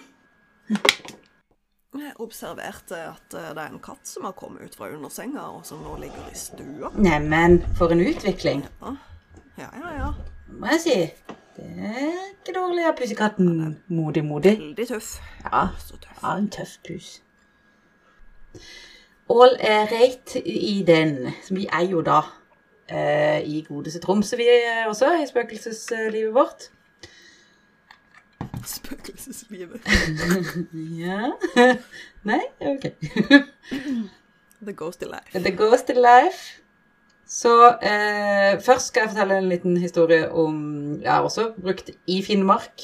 Jeg observerte at eh, det er en katt som har kommet ut fra under senga, og som nå ligger i stua. Neimen, for en utvikling, Ja, ja, ja. ja. må jeg si. Det er ikke dårlig av pussekatten. Modig, modig. Veldig tøff. Ja, Så tøff. ja en tøff pus. All reit i den. som vi er jo da eh, i godeste Tromsø, vi er også, i spøkelseslivet vårt. Spøkelseslivet. Ja. Nei? Ok. The ghosty life. The Ghost Life. Så eh, først skal jeg fortelle en liten historie om Jeg har også brukt I Finnmark.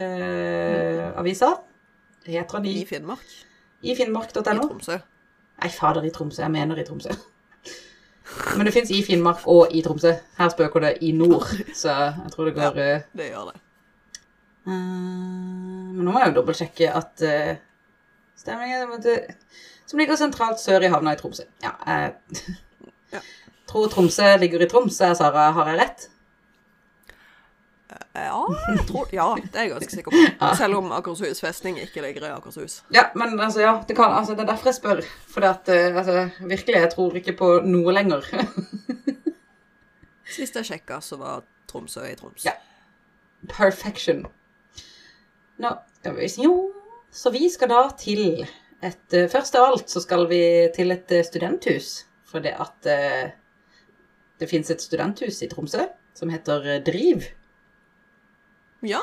Eh, avisa. Heter den I i, Finnmark. i Finnmark.no. I Tromsø. Nei, fader, i Tromsø. Jeg mener i Tromsø. Men det fins i Finnmark og i Tromsø. Her spøker det i nord, så jeg tror det går ja, Det gjør det. eh, Men nå må jeg jo dobbeltsjekke at uh, Stemningen Som ligger sentralt sør i havna i Tromsø. Ja, jeg Ja. tror Tromsø ligger i Tromsø, Sara. Har jeg rett? Ja, jeg tror, ja, det er jeg ganske sikker på. Selv om Akershus festning ikke ligger i Akershus. Ja, men altså, ja, det, kan, altså, det er derfor jeg spør. For at, eh, altså, virkelig, jeg tror ikke på noe lenger. Sist jeg sjekka, så var Tromsø i Troms. Ja. Perfection. Nå skal vi Jo, så vi skal da til et eh, Først av alt så skal vi til et eh, studenthus. For det at det fins et studenthus i Tromsø som heter Driv. Ja,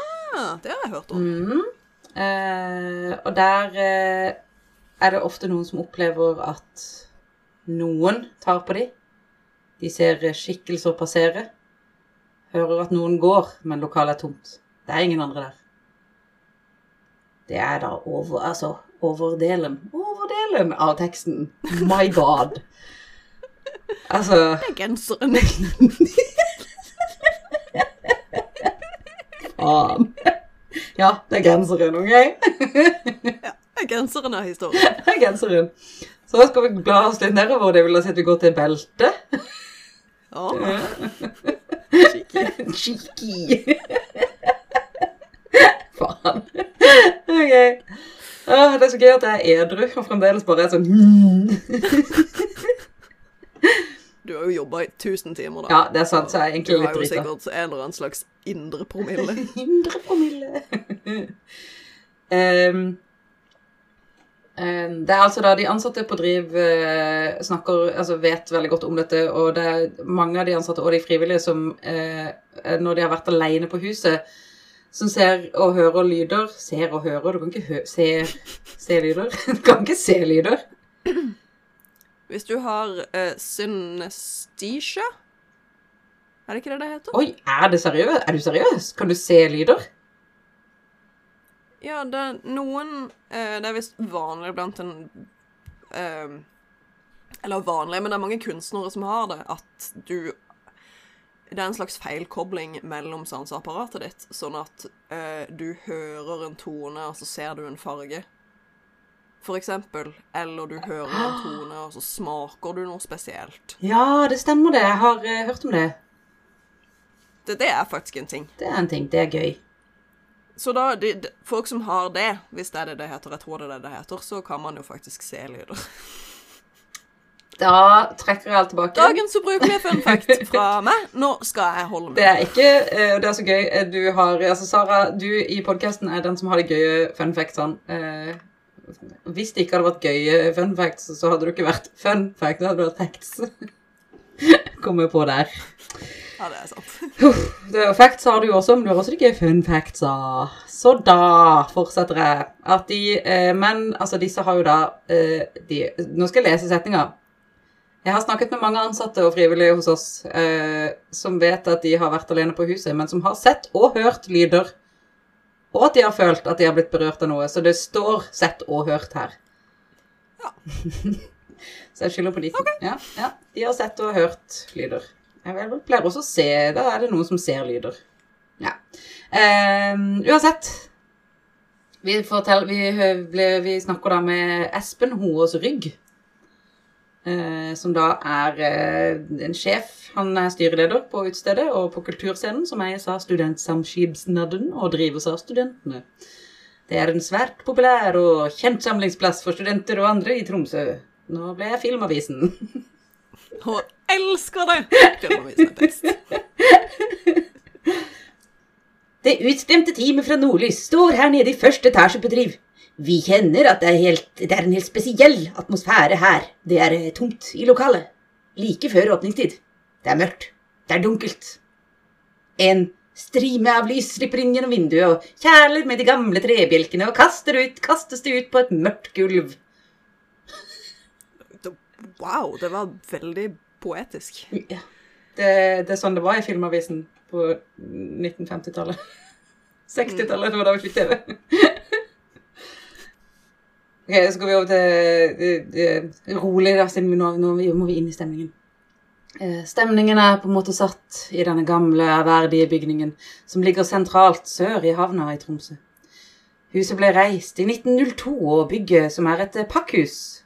det har jeg hørt om. Mm. Eh, og der eh, er det ofte noen som opplever at noen tar på dem. De ser eh, skikkelser passere. Hører at noen går, men lokalet er tomt. Det er ingen andre der. Det er da over, altså, overdelen Overdelen av teksten. My God. Altså Det er genseren. Faen. Ja, det er genseren, OK? Er genseren er historien. Det er genseren. Så da skal vi bla oss litt nedover. Det vil si at vi går til beltet. Ja. Cheeky. Faen. OK. Åh, det er så gøy at jeg er edru og fremdeles bare er sånn Du har jo jobba i 1000 timer, da. Ja, det er sant, så jeg er egentlig Du har jo sikkert en eller annen slags indre promille. Indre promille. um, um, det er altså da de ansatte på Driv uh, snakker, altså vet veldig godt om dette, og det er mange av de ansatte og de frivillige som, uh, når de har vært alene på huset, som ser og hører lyder. Ser og hører, du kan ikke hø se, se lyder. Du kan ikke se lyder. Hvis du har uh, synesthesia Er det ikke det det heter? Oi, er det seriøst? Er du seriøs? Kan du se lyder? Ja, det er noen uh, Det er visst vanlig blant en uh, Eller vanlig, men det er mange kunstnere som har det, at du Det er en slags feilkobling mellom sanseapparatet ditt, sånn at eh, du hører en tone, og så ser du en farge. For eksempel. Eller du hører en tone, og så smaker du noe spesielt. Ja, det stemmer det. Jeg har uh, hørt om det. Det, det er faktisk en ting. Det er en ting. Det er gøy. Så da, de, de, folk som har det, hvis det er det det heter, jeg tror det er det det heter, så kan man jo faktisk se lyder. Da trekker jeg alt tilbake. Dagens ubrukelige fun fact fra meg. Nå skal jeg holde Det er ikke eh, Det er så gøy. Eh, Du har Altså, Sara, du i podkasten er den som har de gøye fun factsene. Eh, hvis det ikke hadde vært gøye fun facts, så hadde det ikke vært fun facts, det hadde vært facts. Kommer på der. Ja, det er sant. Det, facts har du jo også, men du har også de gøye fun facts. ah. Så da fortsetter jeg. At de eh, Men altså, disse har jo da eh, de, Nå skal jeg lese setninga. Jeg har snakket med mange ansatte og frivillige hos oss eh, som vet at de har vært alene på huset, men som har sett og hørt lyder. Og at de har følt at de har blitt berørt av noe. Så det står 'sett og hørt' her. Ja. så jeg skylder på de. Ja, ja, de har sett og hørt lyder. Jeg pleier også å se Da er det noen som ser lyder. Ja. Um, uansett. Vi, fortell, vi, ble, vi snakker da med Espen Hoås Rygg. Eh, som da er eh, en sjef. Han er styreleder på utestedet og på kulturscenen, som eies av Studentsamskipnaden og drives av studentene. Det er en svært populær og kjent samlingsplass for studenter og andre i Tromsø. Nå ble jeg Filmavisen. Hun elsker det! Filmavisen er best. Det utstemte teamet fra Nordlys står her nede i første etasje på Driv. Vi kjenner at det er, helt, det er en helt spesiell atmosfære her. Det er eh, tomt i lokalet. Like før åpningstid. Det er mørkt. Det er dunkelt. En strime av lys slipper inn gjennom vinduet og kjæler med de gamle trebjelkene og kaster ut, kastes det ut på et mørkt gulv. Wow, det var veldig poetisk. Ja. Det, det er sånn det var i Filmavisen på 1950-tallet. 60-tallet, det var da vi fikk TV. Ok, så går vi over til eh, eh, rolig, da, siden vi nå, nå må vi inn i stemningen. Eh, Stemningen er på en måte satt i denne gamle, ærverdige bygningen som ligger sentralt sør i havna i Tromsø. Huset ble reist i 1902, og bygget, som er et pakkhus,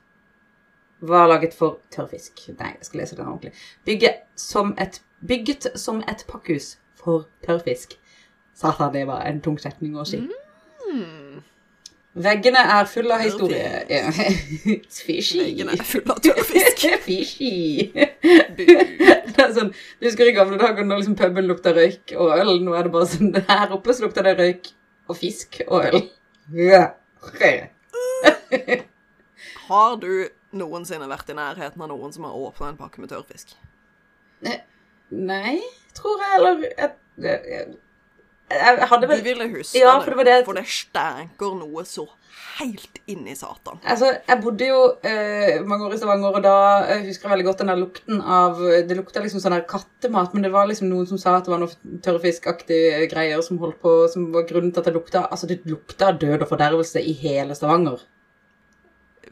var laget for tørrfisk. Nei, jeg skal lese den ordentlig. Bygget som et, bygget som et pakkhus for tørrfisk. Satan, det var en tung setning å si. Veggene er fulle av historie. Fishy. Veggene er fulle av tørrfisk. Fishy. Det er sånn, du husker i gamle dager når liksom puben lukta røyk og øl? Nå er det bare sånn Her oppe så lukter det røyk og fisk og øl. Har du noensinne vært i nærheten av noen som har åpna en pakke med tørrfisk? Nei, tror jeg, eller jeg, jeg, jeg hadde Du ville huske Ja, for det var det- for det stenker noe så helt inn i satan. Altså, jeg bodde jo eh, mange år i Stavanger, og da eh, husker jeg veldig godt den der lukten av Det lukta liksom sånn der kattemat, men det var liksom noen som sa at det var noe tørrfiskaktige greier som holdt på, som var grunnen til at det lukta Altså, det lukta død og fordervelse i hele Stavanger.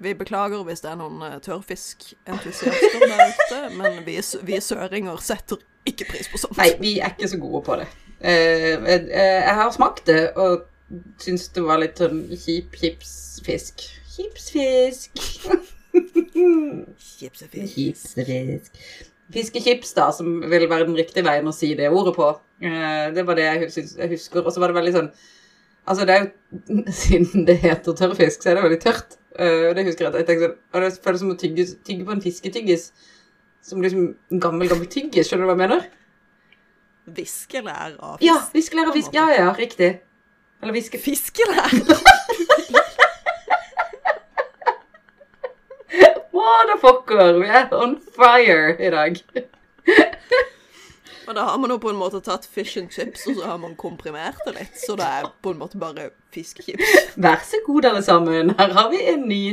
Vi beklager hvis det er noen eh, tørrfiskentusiaster der ute, men vi, vi søringer setter ikke pris på sånt. Nei, vi er ikke så gode på det. Eh, eh, jeg har smakt det, og syns det var litt sånn kjip chipsfisk. Chipsfisk. Chipsefisk. Chipsefisk. Fiskechips, da, som vil være den riktige veien å si det ordet på. Eh, det var det jeg, hus jeg husker. Og så var det veldig sånn Altså, det er jo Siden det heter tørrfisk, så er det veldig tørt. Eh, og det husker jeg at jeg tenkte sånn Og det føles som å tygge, tygge på en fisketyggis. Som liksom en gammel, gammel tyggis. Skjønner du hva jeg mener? Viskelær av Ja, viskelær og fisk. Ja, ja, riktig. Eller viske... Fiskelær? Motherfucker! Vi er on fire i dag. Og da har man jo på en måte tatt fish and chips, og så har man komprimert det litt. Så det er på en måte bare fiskechips. Vær så god, alle sammen. Her har vi en ny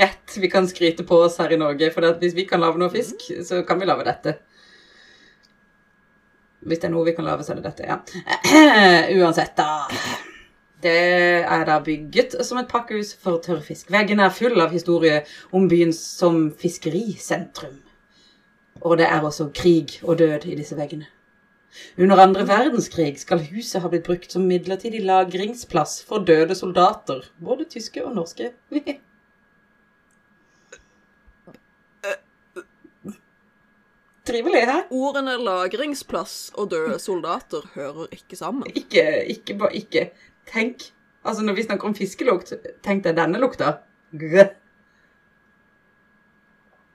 rett vi kan skryte på oss her i Norge. For hvis vi kan lage noe fisk, så kan vi lage dette. Hvis det er noe vi kan lage, så er det dette, ja. Uansett, da. Det er da bygget som et pakkehus for tørrfisk. Veggen er full av historie om byen som fiskerisentrum. Og det er også krig og død i disse veggene. Under andre verdenskrig skal huset ha blitt brukt som midlertidig lagringsplass for døde soldater, både tyske og norske. Trivelig, hæ? Ordene lagringsplass og døde soldater hører ikke sammen. Ikke, ikke, bare ikke. Tenk, altså når vi snakker om fiskelukt, tenk deg denne lukta. Grr.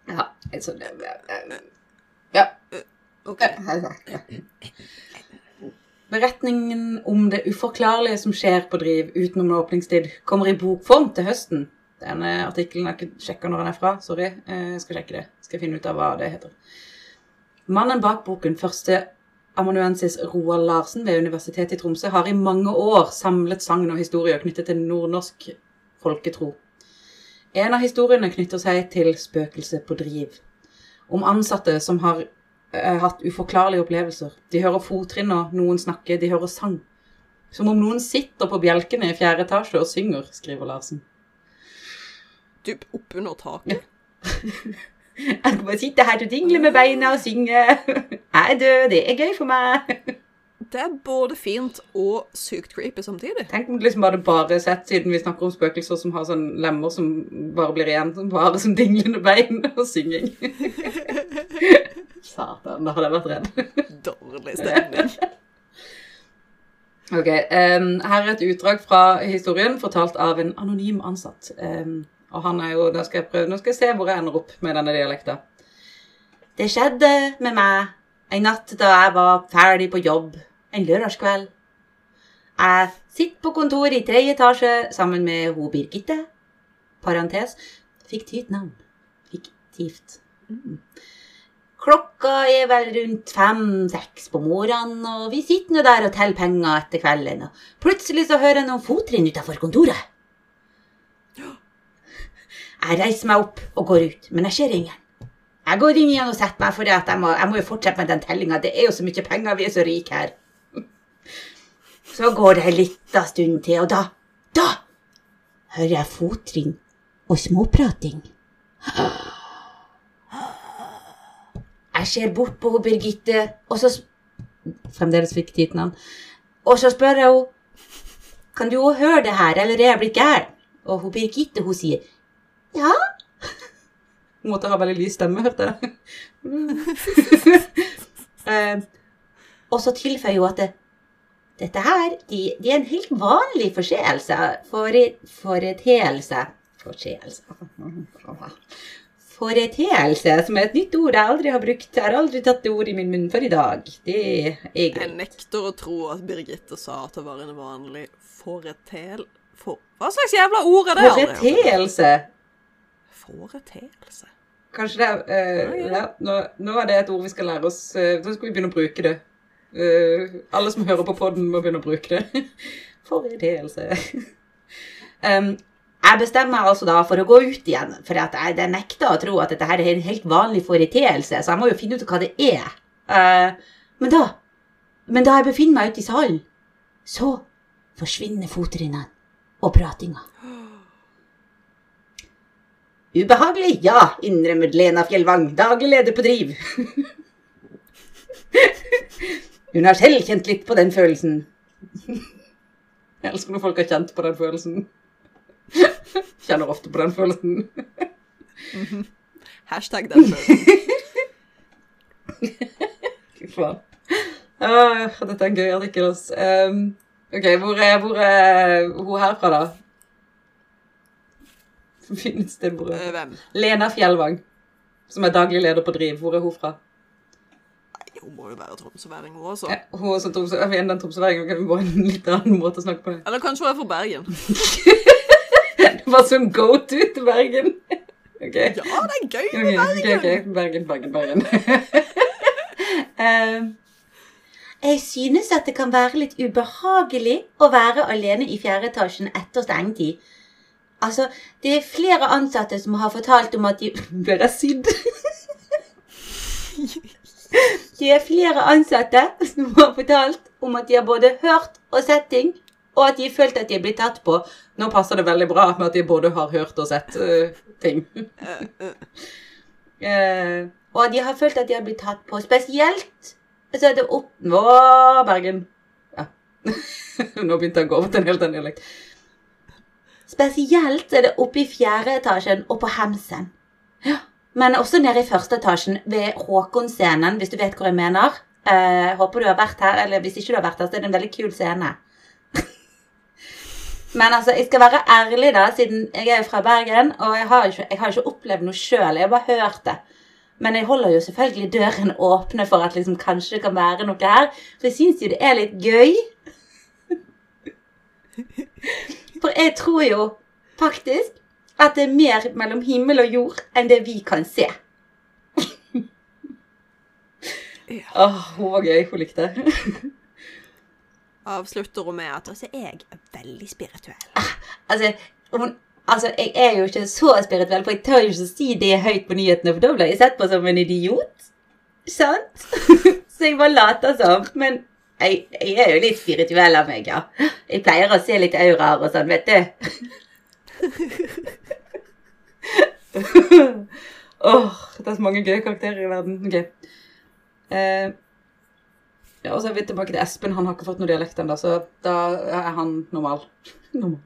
Ja, altså det Ja. Ok. Beretningen om det uforklarlige som skjer på Driv utenom åpningstid, kommer i bokform til høsten. Denne artikkelen har jeg ikke sjekka når den er fra. Sorry. Jeg skal sjekke det. Skal finne ut av hva det heter. Mannen bak boken, første amanuensis Roald Larsen ved Universitetet i Tromsø, har i mange år samlet sagn og historier knyttet til nordnorsk folketro. En av historiene knytter seg til spøkelset på Driv. Om ansatte som har uh, hatt uforklarlige opplevelser. De hører fottrinn og noen snakke, de hører sang. Som om noen sitter på bjelkene i fjerde etasje og synger, skriver Larsen. Dypt oppunder taket. Jeg skal bare sitte her og dingle med beina og synge. Jeg er død, det er gøy for meg. Det er både fint og sykt creepy samtidig. Tenk om liksom hadde bare sett, siden vi snakker om spøkelser som har sånn lemmer som bare blir igjen, som bare som dinglende bein og synging. Satan, da hadde jeg vært redd. Dårlig stemning. Ok, um, her er et utdrag fra historien fortalt av en anonym ansatt. Em, og han er jo, da skal jeg prøve, nå skal jeg se hvor jeg ender opp med denne dialekta. Det skjedde med meg en natt da jeg var ferdig på jobb en lørdagskveld. Jeg sitter på kontoret i tredje etasje sammen med ho Birgitte. Parentes. Fiktivt navn. Fiktivt. Mm. Klokka er vel rundt fem-seks på morgenen, og vi sitter nå der og teller penger etter kvelden, og plutselig så hører jeg noen fottrinn utenfor kontoret. Jeg reiser meg opp og går ut, men jeg ser ingen. Jeg går inn igjen og setter meg, for jeg må, jeg må jo fortsette med den tellinga. Det er jo så mye penger, vi er så rike her. Så går det en liten stund til, og da, da hører jeg fotring og småprating. Jeg ser bort på hun Birgitte, og så Fremdeles Fremdeles fiktivt navn. Og så spør jeg henne kan du òg høre det her, eller er jeg blitt gæren? Og hun Birgitte, hun sier ja. Hun måtte ha veldig lys stemme, hørte jeg. Eh, og så tilføyer hun at det, dette her, de, de er en helt vanlig forseelse. For, foreteelse Forseelse Foreteelse, som er et nytt ord jeg aldri har brukt. Jeg har aldri tatt det ordet i min munn før i dag. Det er Jeg nekter å tro at Birgitte sa at det var en vanlig foretel... For... Hva slags jævla ord er det? aldri? Foreteelse. Foreteelse. Kanskje det er eh, ja, nå, nå er det et ord vi skal lære oss. uh, nå skal vi begynne å bruke det. Uh, alle som hører på podden må begynne å bruke det. Foreteelse. um, jeg bestemmer meg altså da for å gå ut igjen, for jeg, jeg nekter å tro at dette her er en helt vanlig foreteelse, så jeg må jo finne ut hva det er. Uh, men da, men da jeg befinner meg ute i salen, så forsvinner fottrinnene og pratinga. Ubehagelig, ja, innrømmer Lena Fjellvang, daglig leder på Driv. Hun har selv kjent litt på den følelsen. Jeg elsker når folk har kjent på den følelsen. Kjenner ofte på den følelsen. Hashtag den følelsen. Fy faen. Ah, dette er en gøy artikkel. Um, ok, hvor er, hvor er hun herfra, da? Finn det er Eh, Hvem? Lena Fjellvang, som er daglig leder på Driv. Hvor er hun fra? Nei, hun må jo være tromsøværing, hun også. Ja, hun er også Tromsø. Jeg mener, den tromsøværingen kan vi bare en litt annen måte å snakke på det. Eller kanskje hun er fra Bergen. Det var sånn go to til Bergen. Okay. Ja, det er gøy med Bergen! Bergen! okay, Bergen, Bergen, Bergen. Eh, jeg synes at det kan være litt ubehagelig å være alene i fjerde etasjen etter stengetid. Altså, det er flere ansatte som har fortalt om at de Ble det sydd? Det er flere ansatte som har fortalt om at de har både hørt og sett ting, og at de har følt at de er blitt tatt på. Nå passer det veldig bra med at de både har hørt og sett uh, ting. uh, og de har følt at de har blitt tatt på. Spesielt så er det opp... Å, Bergen. Ja. Nå begynte jeg å gå over til en helt annen dialekt. Spesielt er det oppe i fjerde etasjen og på Hemsen. Ja. Men også nede i første etasjen ved Håkonscenen, hvis du vet hvor jeg mener. Eh, håper du har vært her, eller hvis ikke du har vært her, så er det en veldig kul scene. Men altså, jeg skal være ærlig, da, siden jeg er fra Bergen, og jeg har ikke, jeg har ikke opplevd noe sjøl. Jeg har bare hørt det. Men jeg holder jo selvfølgelig døren åpne for at liksom kanskje det kan være noe her. For jeg syns jo det er litt gøy. For jeg tror jo faktisk at det er mer mellom himmel og jord enn det vi kan se. Åh, hun var gøy. Hun likte det. Avslutter hun med at også jeg er veldig spirituell. Altså, hun, altså, jeg er jo ikke så spirituell, for jeg tør jo ikke si det høyt på nyhetene, for da blir jeg sett på som en idiot. Sant? så jeg bare later som. Men jeg, jeg er jo litt spirituell av meg, ja. Jeg pleier å se litt auraer og sånn, vet du. Åh, det er så mange gøye karakterer i verden. Ok. Eh, ja, og så er vi tilbake til Espen. Han har ikke fått noe dialekt ennå, så da er han normal. normal.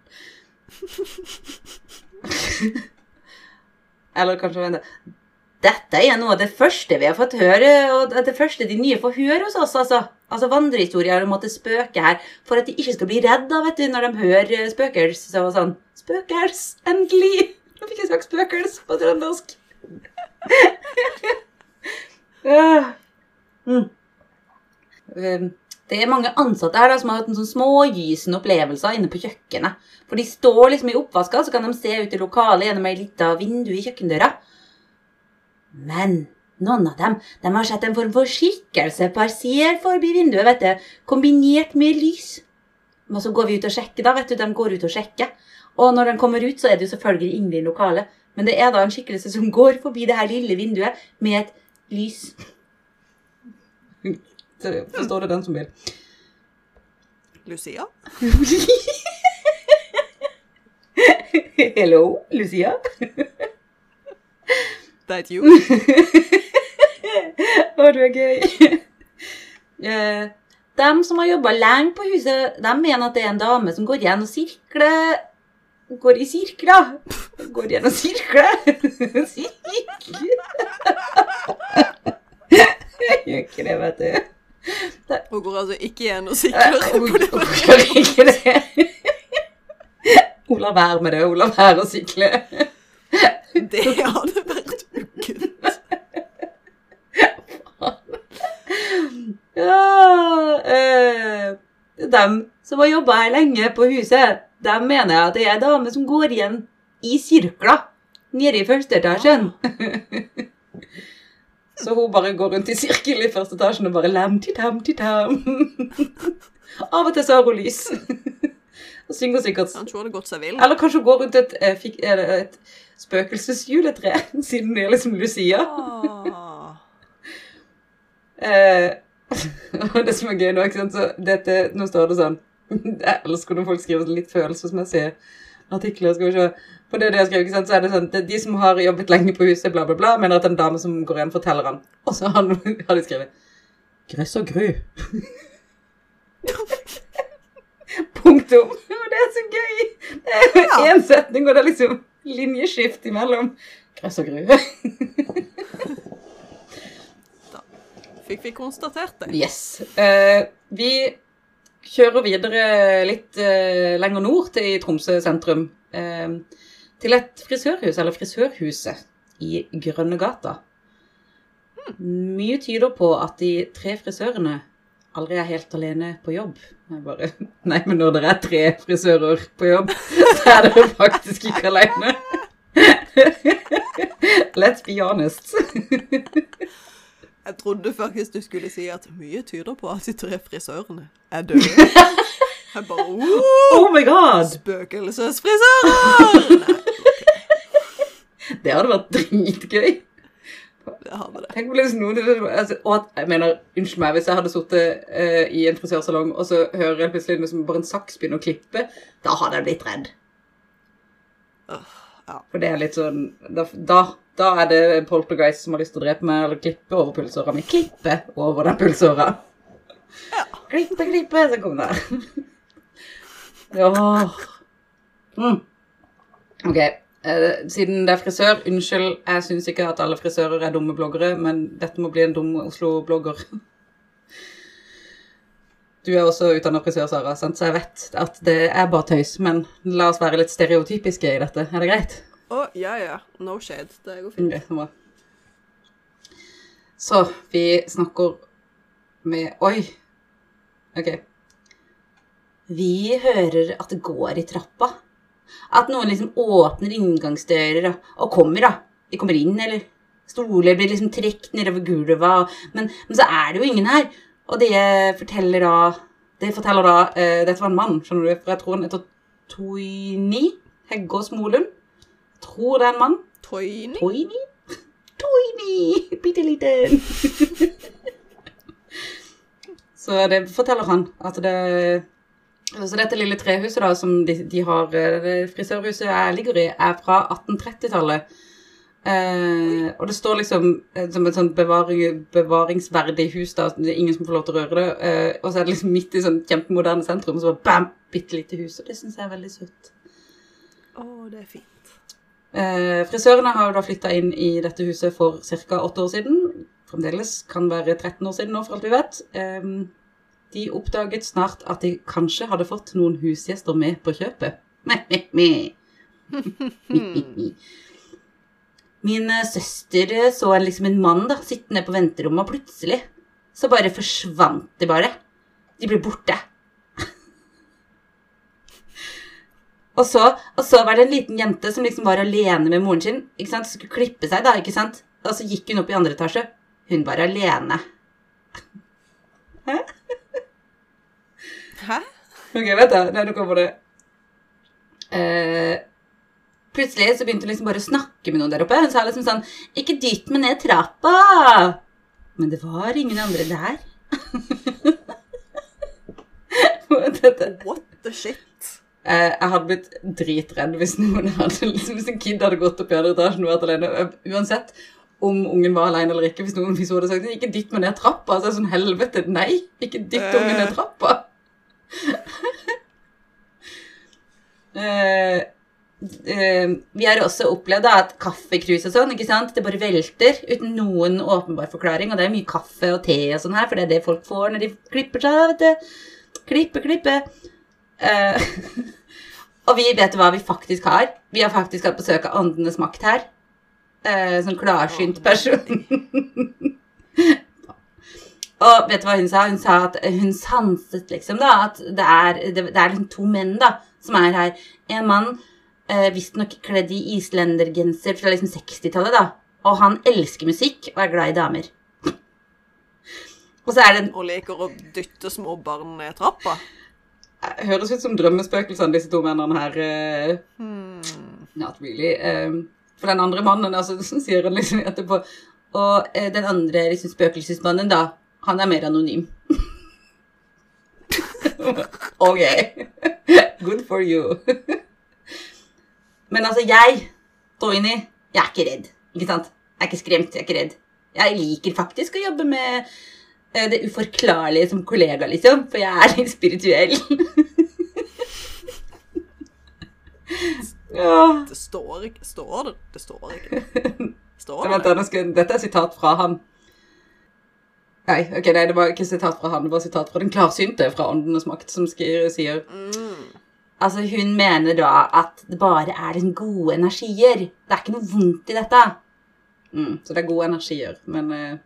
Eller kanskje vent Dette er noe av det første vi har fått høre, og det første de nye får høre hos oss. Altså, altså vandrehistorier om at det spøker her, for at de ikke skal bli redda vet du, når de hører spøkels. Så sånn Spøkels! Endelig! Nå fikk jeg sagt spøkels på trøndersk. Ah. mm. Um, Det er mange ansatte her da, som har hatt en sånn smågysende opplevelser inne på kjøkkenet. For de står liksom i oppvaska, så kan de se ut i lokalet gjennom ei lita vindu i kjøkkendøra. Men noen av dem de har sett en form for skikkelse passere forbi vinduet, vet du, kombinert med lys. Og så går vi ut og sjekker, da, vet du. De går ut og sjekker. Og når de kommer ut, så er det jo selvfølgelig ingen i lokalet. Men det er da en skikkelse som går forbi det her lille vinduet med et lys. Forstår du den som vil? Lucia? Hello, Lucia. That you? Å, du er gøy. Eh, de som har jobba lenge på huset, de mener at det er en dame som går igjen og sirkler Går i sirkler. Går igjen sirkler. Sirkler. Gjør ikke det, vet du. Hun går altså ikke igjen sikler Hun hun gjør ikke det. Hun lar være med det. Hun lar være å sykle. Det hadde vært Ja, eh, dem som har jobba her lenge på huset, dem mener jeg at det er damer dame som går igjen i sirkler nede i første etasjen. Så hun bare går rundt i sirkel i første etasjen og bare lam-ti-tam-ti-tam. Av og til så har hun lys. Og synger sikkert Kanskje hun hadde gått seg vill. Eller kanskje hun går rundt et, eh, det et spøkelsesjuletre, siden det er liksom Lucia. Ah. Eh, og det som er gøy nå, ikke sant, så dette, nå står det sånn Jeg elsker når folk skriver litt følelsesmessige artikler. Skal vi se. På det de har skrevet, ikke sant, så er det sånn det er De som har jobbet lenge på huset, bla, bla, bla, mener at en dame som går igjen, forteller han. Og så har, har de skrevet Grøss og gru. Punktum. Det er så gøy! Det er én Ja. setning, og det er liksom linjeskift imellom grøss og gru. Fikk vi konstatert det? Yes. Eh, vi kjører videre litt eh, lenger nord til i Tromsø sentrum. Eh, til et frisørhus, eller Frisørhuset, i Grønnegata. Mye tyder på at de tre frisørene aldri er helt alene på jobb. Jeg bare, nei, men når dere er tre frisører på jobb, så er dere faktisk ikke alene. Let's be honest. Jeg trodde faktisk du skulle si at mye tyder på at de tre frisørene er døde. Jeg bare oh, Oh my god! Spøkelsesfrisører! Nei, Det hadde vært dritgøy. det hadde det. Tenk om liksom noen altså, Og at, jeg mener, unnskyld meg, hvis jeg hadde sittet uh, i en frisørsalong, og så hører jeg plutselig liksom bare en saks begynne å klippe, da hadde jeg blitt redd. ja. For det er litt sånn Da, da, da er det poltergeist som har lyst til å drepe meg, eller klippe over pulsåra mi. Klippe over den pulsåra. Klippe, klippe, så kom det. ja. Mm. Ok, eh, siden det er frisør, unnskyld, jeg syns ikke at alle frisører er dumme bloggere, men dette må bli en dum Oslo-blogger. Du er også utdannet frisør, Sara, så jeg vet at det er bare tøys, men la oss være litt stereotypiske i dette. Er det greit? Å, ja, ja. No shade. Det går fint. Det bra. Så vi snakker med Oi. Ok. Vi hører at det går i trappa. At noen liksom åpner inngangsdører og kommer, da. De kommer inn, eller stoler blir liksom trukket nedover gulvet. Men, men så er det jo ingen her. Og det forteller da Det forteller da uh, Dette var en mann, skjønner du, for jeg tror han heter Toini Heggås Molund. Tror det er en mann. Toini? Toini? Toini! Bitte liten. så det forteller han at det Så dette lille trehuset da, som de, de har eh, Frisørhuset jeg ligger i, er fra 1830-tallet. Eh, og det står liksom eh, som et sånt bevaring, bevaringsverdig hus, da. Det er ingen som får lov til å røre det. Eh, og så er det liksom midt i sånn kjempemoderne sentrum, og så bare bam! Bitte lite hus. Og det syns jeg er veldig søtt. Å, det er fint. Eh, frisørene har jo da flytta inn i dette huset for ca. åtte år siden. Fremdeles kan være 13 år siden nå, for alt vi vet. Eh, de oppdaget snart at de kanskje hadde fått noen husgjester med på kjøpet. Min eh, søster eh, så liksom en mann da, sittende på venterommet, og plutselig så bare forsvant de bare. De ble borte. Og så, og så var det en liten jente som liksom var alene med moren sin. ikke sant? Skulle klippe seg, da. ikke sant? Og så gikk hun opp i andre etasje. Hun var alene. Hæ? Hæ? Ok, vet da. Nei, nå kommer det. Uh, plutselig så begynte hun liksom bare å snakke med noen der oppe. Hun sa liksom sånn 'Ikke dytt meg ned trappa'. Men det var ingen andre der. What the shit? Eh, jeg hadde blitt dritredd hvis hadde, liksom, hvis en kid hadde gått opp i andre etasjen og vært alene. Eh, Uansett om ungen var alene eller ikke. Hvis noen hvis hadde sagt 'ikke dytt meg ned trappa', så er det sånn helvete, nei, ikke dytt ungen ned trappa. Eh, uh, vi har også opplevd at kaffekrus og sånn, ikke sant, det bare velter uten noen åpenbar forklaring, og det er mye kaffe og te og sånn her, for det er det folk får når de klipper seg, vet du. Klippe, klippe. Eh, og vi vet hva vi faktisk har. Vi har faktisk hatt besøk av Åndenes makt her. Eh, sånn klarsynt person. Og vet du hva hun sa? Hun sa at hun sanset liksom da, at det er, det, det er liksom to menn da, som er her. En mann, eh, visstnok kledd i islendergenser fra liksom 60-tallet da, og han elsker musikk og er glad i damer. Og så er det en Og liker å dytte små barn ned trappa. Høres ut som drømmespøkelsene, disse to mennene her. Hmm. Not really. eh, for den andre mannen, altså, så sier han liksom etterpå Og eh, den andre liksom, spøkelsesmannen, da, han er mer anonym. ok. Good for you. Men altså, jeg, Toini, jeg er ikke redd. Ikke sant? Jeg er ikke skremt, jeg er ikke redd. Jeg liker faktisk å jobbe med eh, det uforklarlige som kollega, liksom. For jeg er litt spirituell. ja. Det står ikke Står det? Det står ikke. Står det? Vent, dette er sitat fra han. Nei, ok, nei, det var ikke sitat fra han, det var sitat fra den klarsynte fra Åndenes makt, som skriver, sier Altså, hun mener da at det bare er den gode energier. Det er ikke noe vondt i dette. Mm, så det er gode energier. Men eh,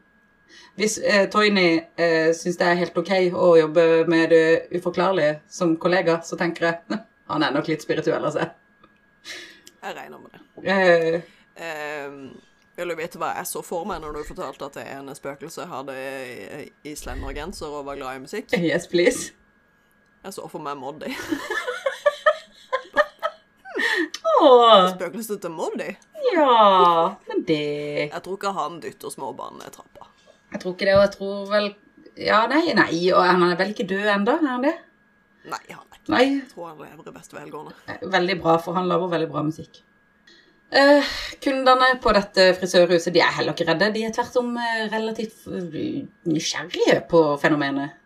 hvis eh, Toyny eh, syns det er helt ok å jobbe med det uforklarlige som kollega, så tenker jeg han er nok litt spirituell av seg. Jeg regner med det. Eh, Eh, vil du vite hva jeg så for meg når du fortalte at det ene spøkelset hadde islendergenser og var glad i musikk? yes, please. Jeg så for meg Moddi. Åh, Spøkelset til Moddi. ja, men det Jeg tror ikke han dytter småbarn ned trappa. Jeg tror ikke det, og jeg tror vel Ja, nei, nei, og han er vel ikke død ennå, er han det? Nei, han er ikke Nei. Jeg tror han lever i beste velgående. Veldig bra, for han lager veldig bra musikk. Uh, kundene på dette frisørhuset de er heller ikke redde. De er tvert om eh, relativt eh, nysgjerrige på fenomenet.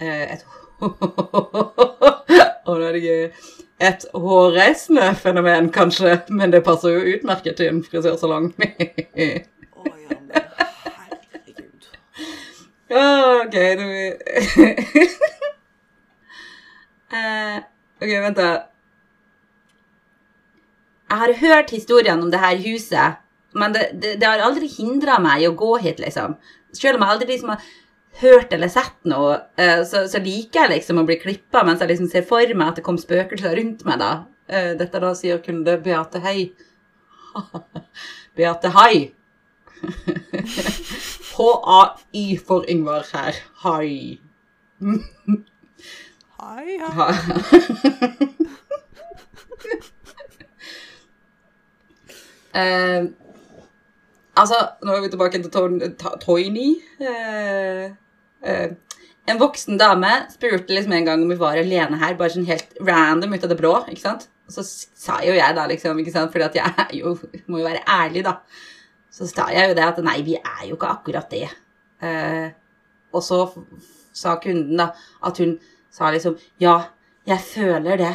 Uh, et Å, det er det gøy. Et hårreisende fenomen, kanskje, men det passer jo utmerket til en frisørsalong. oh, ja. Ok, du uh, Ok, vent da. Jeg har hørt historiene om det her huset, men det, det, det har aldri hindra meg i å gå hit, liksom. Selv om jeg aldri liksom har hørt eller sett noe, eh, så, så liker jeg liksom å bli klippa mens jeg liksom ser for meg at det kom spøkelser rundt meg, da. Eh, Dette da sier kunde Beate Hei. Beate Hai. H-a-y for Yngvar her. Hai. Hei, hei. Ha. Eh, altså, nå er vi tilbake til Ton- Ta- Toini. uh, uh, en voksen dame spurte liksom en gang om vi var alene her, bare sånn helt random ut av det blå. ikke sant? Og så sa jo jeg da, liksom, ikke sant, fordi at jeg jo, må jo være ærlig, da. Så sa jeg jo det at nei, vi er jo ikke akkurat det. Eh, og så sa kunden da at hun sa liksom ja, jeg føler det.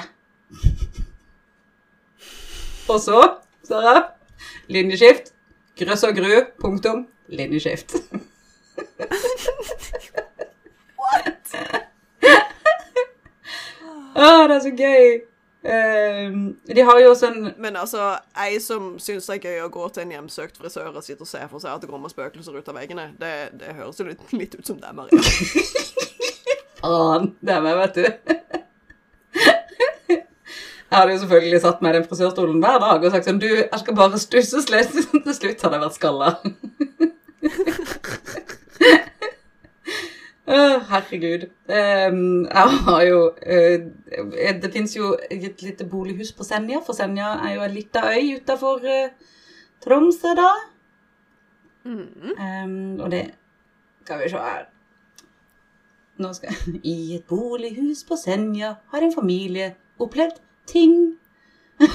og så sa jeg linjeskift, grøss og gru, punktum, linjeskift. Å, det er så gøy. Eh, de har jo sånn Men altså, ei som syns det er gøy å gå til en hjemsøkt frisør og sitte og se for seg at det kommer spøkelser ut av veggene, det, det høres jo litt, litt ut som deg, Maria. Faen, det er meg, vet du. Jeg hadde jo selvfølgelig satt meg i den frisørstolen hver dag og sagt sånn Du, jeg skal bare stusse litt. Til slutt hadde jeg vært skalla. Å, herregud. Ehm, jeg har jo eh, Det fins jo et lite bolighus på Senja, for Senja er jo ei lita øy utafor Tromsø, da. Mm. og det Skal vi se her nå skal jeg I et bolighus på Senja har en familie opplevd ting.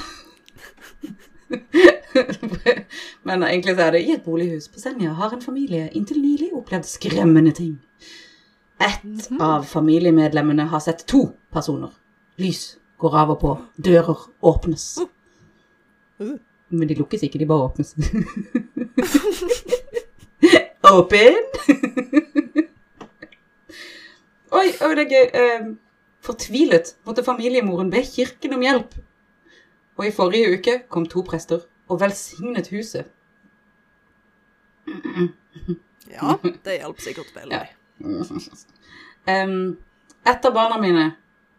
Men egentlig så er det i et bolighus på Senja har en familie inntil nylig opplevd skremmende ting. Ett av familiemedlemmene har sett to personer. Lys går av og på, dører åpnes. Uh. Men de lukkes ikke, de bare åpnes. Åpen! oi, oi, det er gøy. Eh, fortvilet måtte familiemoren be kirken om hjelp. Og i forrige uke kom to prester og velsignet huset. Ja, det hjelper sikkert veldig. Em, et av barna mine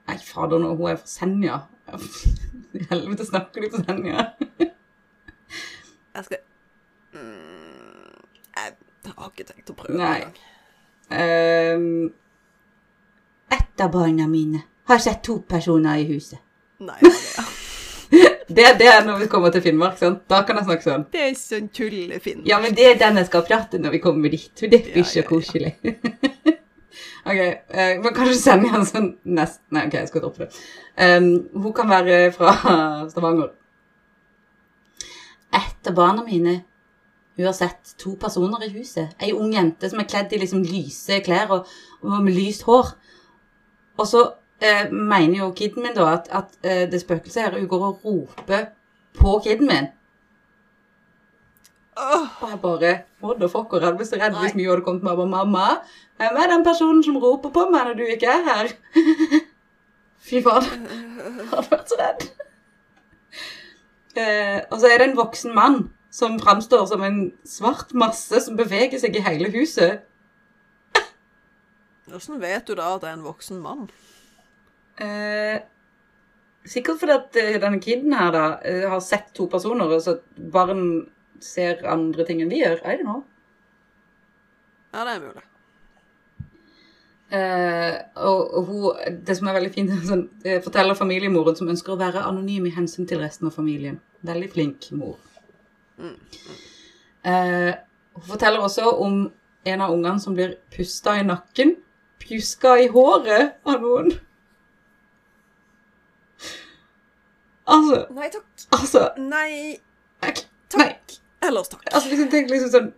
Nei, fader, nå, hun er fra Senja. I helvete snakker de på Senja? Jeg skal mm, Jeg har ikke tenkt å prøve engang. Um, et av barna mine har sett to personer i huset. Nei, Maria. Det, det er når vi kommer til Finnmark, sant? Da kan jeg snakke sånn. Det er sånn tullefinn. Ja, men det er den jeg skal prate når vi kommer dit. For det blir Ja, så ja, ja. Ok, uh, men kanskje igjen sånn nest... Nei, ok, jeg skal droppe det. Um, hun kan være fra Stavanger. Et av barna mine, hun har sett to personer i huset. Ei ung jente som er kledd i liksom lyse klær og, og med lyst hår. Og så eh, mener jo kiden min da at, at eh, det spøkelset her, hun går og roper på kiden min. Og jeg bare Motherfucker, jeg ble så redd hvis mye hadde kommet meg. Mamma, hvem er den personen som roper på meg når du ikke er her? Fy faen. Jeg hadde vært så redd. Eh, og så er det en voksen mann som framstår som en svart masse som beveger seg i hele huset. Hvordan vet du da at det er en voksen mann? Eh, sikkert fordi at eh, denne kiden her da eh, har sett to personer, og så barn ser andre ting enn vi gjør. I don't know. Ja, det er mulig. Eh, og, og hun, det som er veldig fint, er sånn, eh, forteller familiemoren som ønsker å være anonym i hensyn til resten av familien. Veldig flink mor. Eh, hun forteller også om en av ungene som blir pusta i nakken, pjuska i håret av noen. Altså, Nei takk. altså, Nei nei, takk. Ellers takk. altså liksom, tenk liksom sånn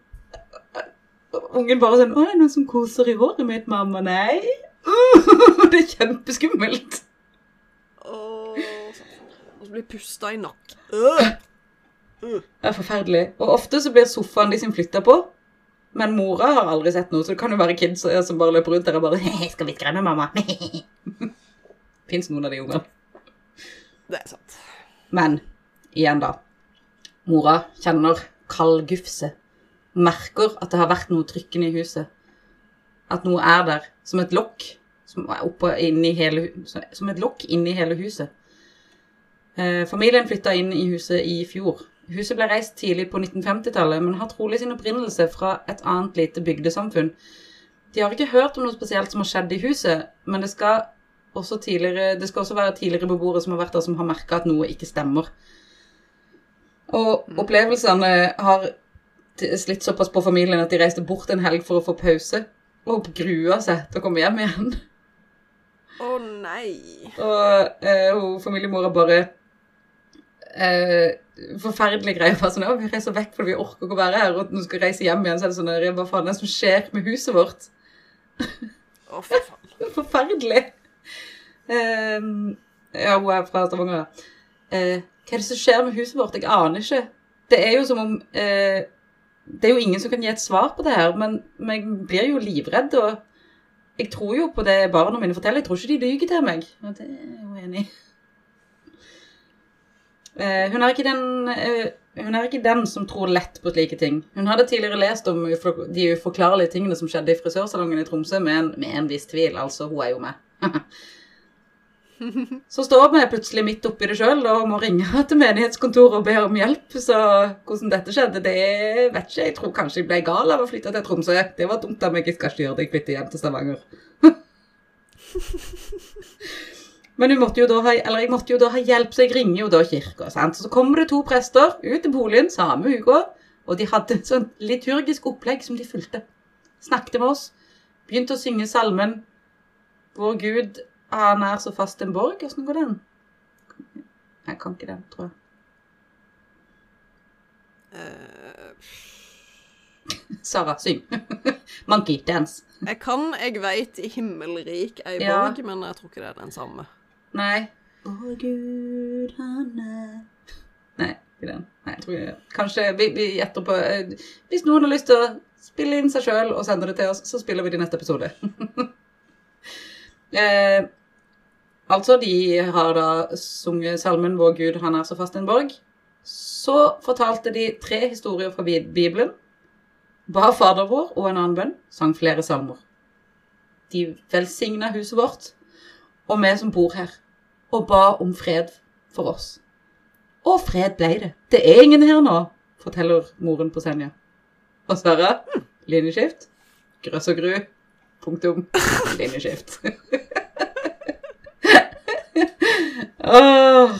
Ungen bare sånn 'Å, er noen som koser i håret mitt, mamma?' Nei. det er kjempeskummelt. Åh, Og så blir pusta i nakken. Uh. Det er forferdelig. Og ofte så blir sofaen de sin flytta på. Men mora har aldri sett noe, så det kan jo være kids som bare løper rundt der og bare 'Skal vi skremme mamma?' Fins noen av de ungene. Det er sant. Men igjen, da. Mora kjenner kaldgufse. Merker at det har vært noe trykkende i huset. At noe er der. Som et lokk. Som hele, som et lokk inni hele huset. Eh, familien flytta inn i huset i fjor. Huset ble reist tidlig på 1950-tallet, men har trolig sin opprinnelse fra et annet lite bygdesamfunn. De har ikke hørt om noe spesielt som har skjedd i huset, men det skal også, det skal også være tidligere beboere som har vært der, som har merka at noe ikke stemmer. Og opplevelsene har slitt såpass på familien at de reiste bort en helg for å få pause, og grua seg til å komme hjem igjen. Å nei. Og eh, familiemora bare eh, Forferdelige greier. Bare sånn, «Å, vi reiser vekk fordi vi orker ikke å være her. Og vi skal reise hjem igjen, så er det sånn Hva faen er det som skjer med huset vårt? Å, for faen. Forferdelig. Eh, ja, hun er fra Stavanger. ja. Eh, hva er det som skjer med huset vårt? Jeg aner ikke. Det er jo som om eh, Det er jo ingen som kan gi et svar på det her, men, men jeg blir jo livredd, og jeg tror jo på det barna mine forteller. Jeg tror ikke de lyver til meg. Og det er hun enig i. Eh, hun, er eh, hun er ikke den som tror lett på slike ting. Hun hadde tidligere lest om de uforklarlige tingene som skjedde i frisørsalongen i Tromsø, med en, med en viss tvil. Altså, hun er jo med. Så står vi plutselig midt oppi det sjøl og må ringe til menighetskontoret og be om hjelp. Så hvordan dette skjedde, det vet ikke. Jeg tror kanskje jeg ble gal av å flytte til Tromsø. Det var dumt av meg. Jeg skal ikke gjøre det. Jeg flytter hjem til Stavanger. Men måtte ha, jeg måtte jo da ha hjelp, så jeg ringer jo da kirka. sant? Så kommer det to prester ut til boligen samme uka, og de hadde et sånt liturgisk opplegg som de fulgte. Snakket med oss, begynte å synge salmen Vår Gud, han er så fast en borg. Åssen går den? Jeg kan ikke den, tror jeg. Uh, Sara, syng. Monkey dance. jeg kan, jeg veit, i himmelrik ei Ja. borg, men jeg tror ikke det er den samme. Nei. Å, Gud, han er Nei, ikke den. Nei, jeg tror ikke det. Kanskje vi, vi gjetter på eh, Hvis noen har lyst til å spille inn seg sjøl og sende det til oss, så spiller vi det i neste episode. eh, altså, de har da sunget salmen 'Vår Gud, han er så fast en borg'. Så fortalte de tre historier fra Bibelen. Ba Fader vår og en annen bønn. Sang flere salmer. De velsigna huset vårt og vi som bor her, og ba om fred for oss. Og fred ble det. Det er ingen her nå, forteller moren på Senja. Og Sverre, linjeskift. Grøss og gru. Punktum. Linjeskift. Åh,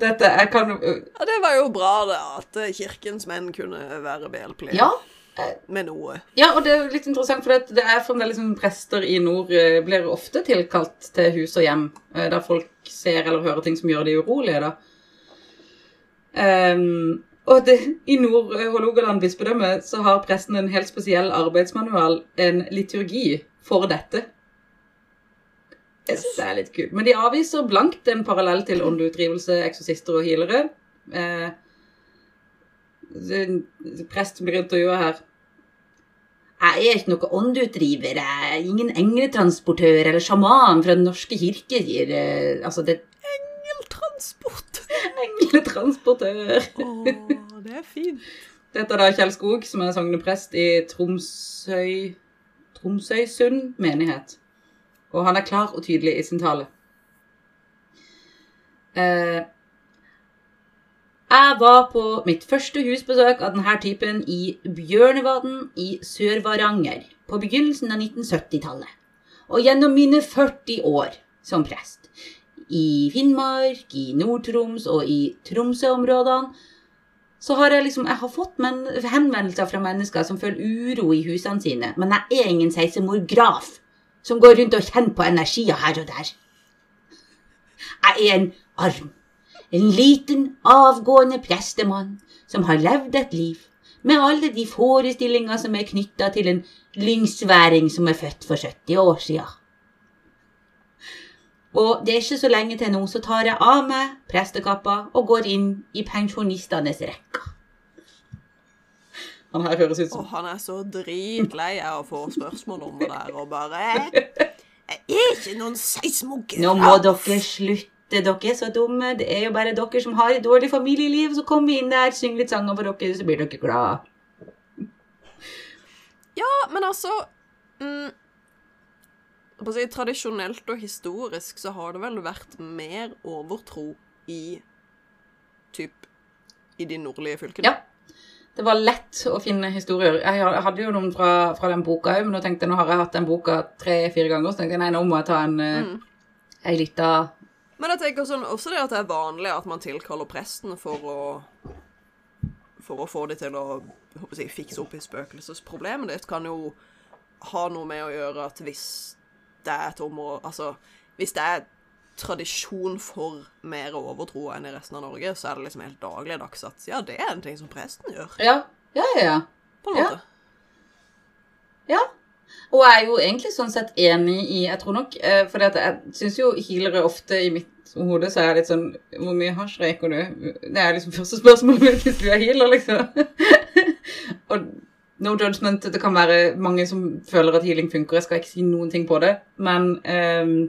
dette Jeg kan Ja, Det var jo bra, det, at eh, kirkens menn kunne være behjelpelige Ja. med noe. Ja, og det er litt interessant, for det er fremdeles liksom prester i nord eh, blir ofte tilkalt til hus og hjem, eh, der folk ser eller hører ting som gjør de urolige, da. Um, og det, i Nord-Hålogaland bispedømme så har presten en helt spesiell arbeidsmanual, en liturgi, for dette. Jeg synes det er litt kult. Men de avviser blankt en parallell til åndeutdrivelse, eksorsister og healere. Eh, prest blir intervjua her. Jeg er ikke noe åndeutdriver, jeg er ingen engletransportør eller sjaman fra Den norske kirke, eh, Altså, det Engeltransport! engletransportør. Å, det er fint. Dette er da Kjell Skog, som er sogneprest i Tromsøy Tromsøysund menighet. Og han er klar og tydelig i sin tale. Eh, jeg var på mitt første husbesøk av denne typen i Bjørnevatn i Sør-Varanger på begynnelsen av 1970-tallet. Og gjennom mine 40 år som prest i Finnmark, i Nord-Troms og i Tromsø-områdene så har jeg liksom, jeg har fått henvendelser fra mennesker som føler uro i husene sine, men jeg er ingen seismograf som går rundt og kjenner på energier her og der. Jeg er en arm, en liten, avgående prestemann som har levd et liv med alle de forestillinger som er knytta til en lyngsværing som er født for 70 år sia. Og det er ikke så lenge til nå, så tar jeg av meg prestekappa og går inn i pensjonistenes rekker. Han her høres ut som han er så dritlei av å få spørsmål om det der, og bare Jeg er ikke noen seismograf. Nå må dere slutte, dere er så dumme. Det er jo bare dere som har et dårlig familieliv. Så kommer vi inn der, synger litt sanger for dere, så blir dere glad. Ja, men altså mm, si, Tradisjonelt og historisk så har det vel vært mer overtro i typ i de nordlige fylkene. Ja. Det var lett å finne historier. Jeg hadde jo noen fra, fra den boka òg, men nå tenkte jeg, nå har jeg hatt den boka tre-fire ganger, så tenkte jeg nei, nå må jeg ta en, eh, Mm. ei lita Men jeg tenker sånn, også det at det er vanlig at man tilkaller presten for å For å få det til å jeg fikse opp i spøkelsesproblemet ditt, kan jo ha noe med å gjøre at hvis det er et område Altså, hvis det er tradisjon for mer overtro enn i resten av Norge, så er det liksom helt dagligdags at ja, det er en ting som presten gjør, Ja, ja, ja. ja. på en måte. Ja. Og jeg er jo egentlig sånn sett enig i Jeg tror nok eh, For jeg syns jo healere ofte i mitt hode så er jeg litt sånn Hvor mye hasj røyker du? Det er liksom første spørsmål hvis du er healer, liksom. og no judgment. Det kan være mange som føler at healing funker. Jeg skal ikke si noen ting på det. Men jeg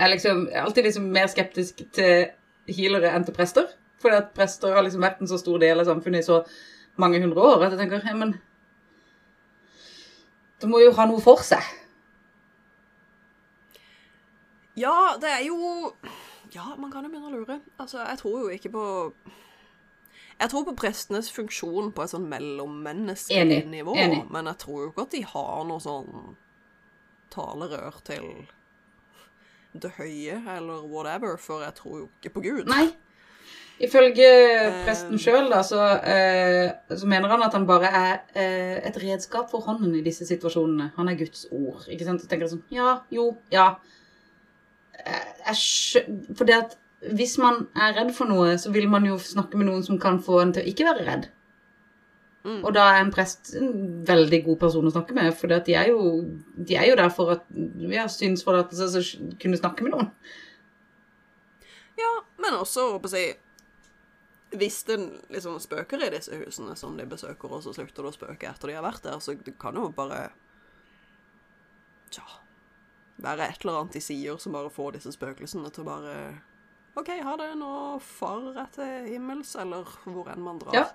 er liksom alltid liksom mer skeptisk til healere enn til prester. Fordi at prester har liksom vært en så stor del av samfunnet i så mange hundre år at jeg tenker ja, men det må jo ha noe for seg. Ja, det er jo Ja, man kan jo begynne å lure. Altså, jeg tror jo ikke på Jeg tror på prestenes funksjon på et sånn mellommenneskelig nivå, enig. men jeg tror jo ikke at de har noe sånn talerør til det høye eller whatever, for jeg tror jo ikke på Gud. Nei. Ifølge presten sjøl, da, så, eh, så mener han at han bare er eh, et redskap for hånden i disse situasjonene. Han er Guds ord. Ikke sant? Så tenker jeg sånn Ja, jo, ja. Eh, Jeg. For det at hvis man er redd for noe, så vil man jo snakke med noen som kan få en til å ikke være redd. Mm. Og da er en prest en veldig god person å snakke med, for de, er jo- de er jo der for at vi har synsforlatelse, så kunne snakke med noen. Ja, men også, håper jeg Hvis det liksom spøker i disse husene som de besøker, og så slutter det å spøke etter de har vært der, så det kan jo bare Tja Være et eller annet de sier som bare får disse spøkelsene til å bare OK, ha det, nå farer jeg til himmels, eller hvor enn man drar. Ja.